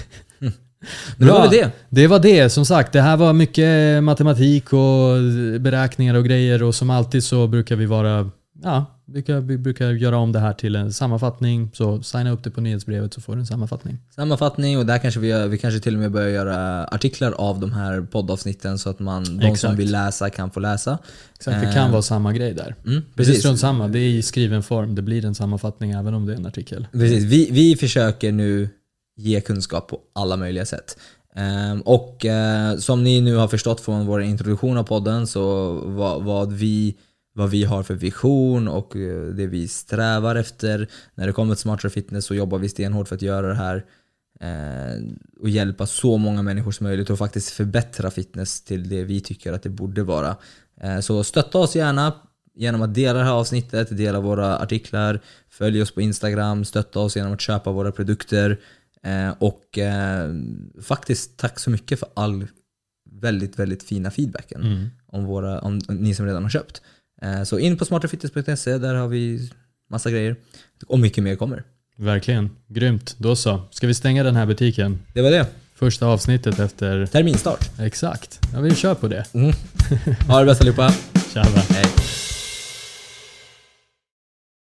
Men det var det. Det var det. Som sagt, det här var mycket matematik och beräkningar och grejer och som alltid så brukar vi vara ja, vi brukar, vi brukar göra om det här till en sammanfattning. Så signa upp det på nyhetsbrevet så får du en sammanfattning. Sammanfattning och där kanske vi, gör, vi kanske till och med börjar göra artiklar av de här poddavsnitten så att man, de Exakt. som vill läsa kan få läsa. Exakt, det kan uh, vara samma grej där. Mm, precis. Det är strunt samma, det är i skriven form. Det blir en sammanfattning även om det är en artikel. Precis, vi, vi försöker nu ge kunskap på alla möjliga sätt. Um, och uh, som ni nu har förstått från vår introduktion av podden så vad, vad vi vad vi har för vision och eh, det vi strävar efter. När det kommer till smartare fitness så jobbar vi stenhårt för att göra det här eh, och hjälpa så många människor som möjligt och faktiskt förbättra fitness till det vi tycker att det borde vara. Eh, så stötta oss gärna genom att dela det här avsnittet, dela våra artiklar, följ oss på Instagram, stötta oss genom att köpa våra produkter och faktiskt tack så mycket för all väldigt, väldigt fina feedbacken mm. om, våra, om ni som redan har köpt. Eh, så in på smarterfitness.se, där har vi massa grejer. Och mycket mer kommer. Verkligen. Grymt. Då så. Ska vi stänga den här butiken? Det var det. Första avsnittet efter... Terminstart. Exakt. Ja, vi kör på det. Mm. Ha det bäst allihopa. Tjaba. Hej.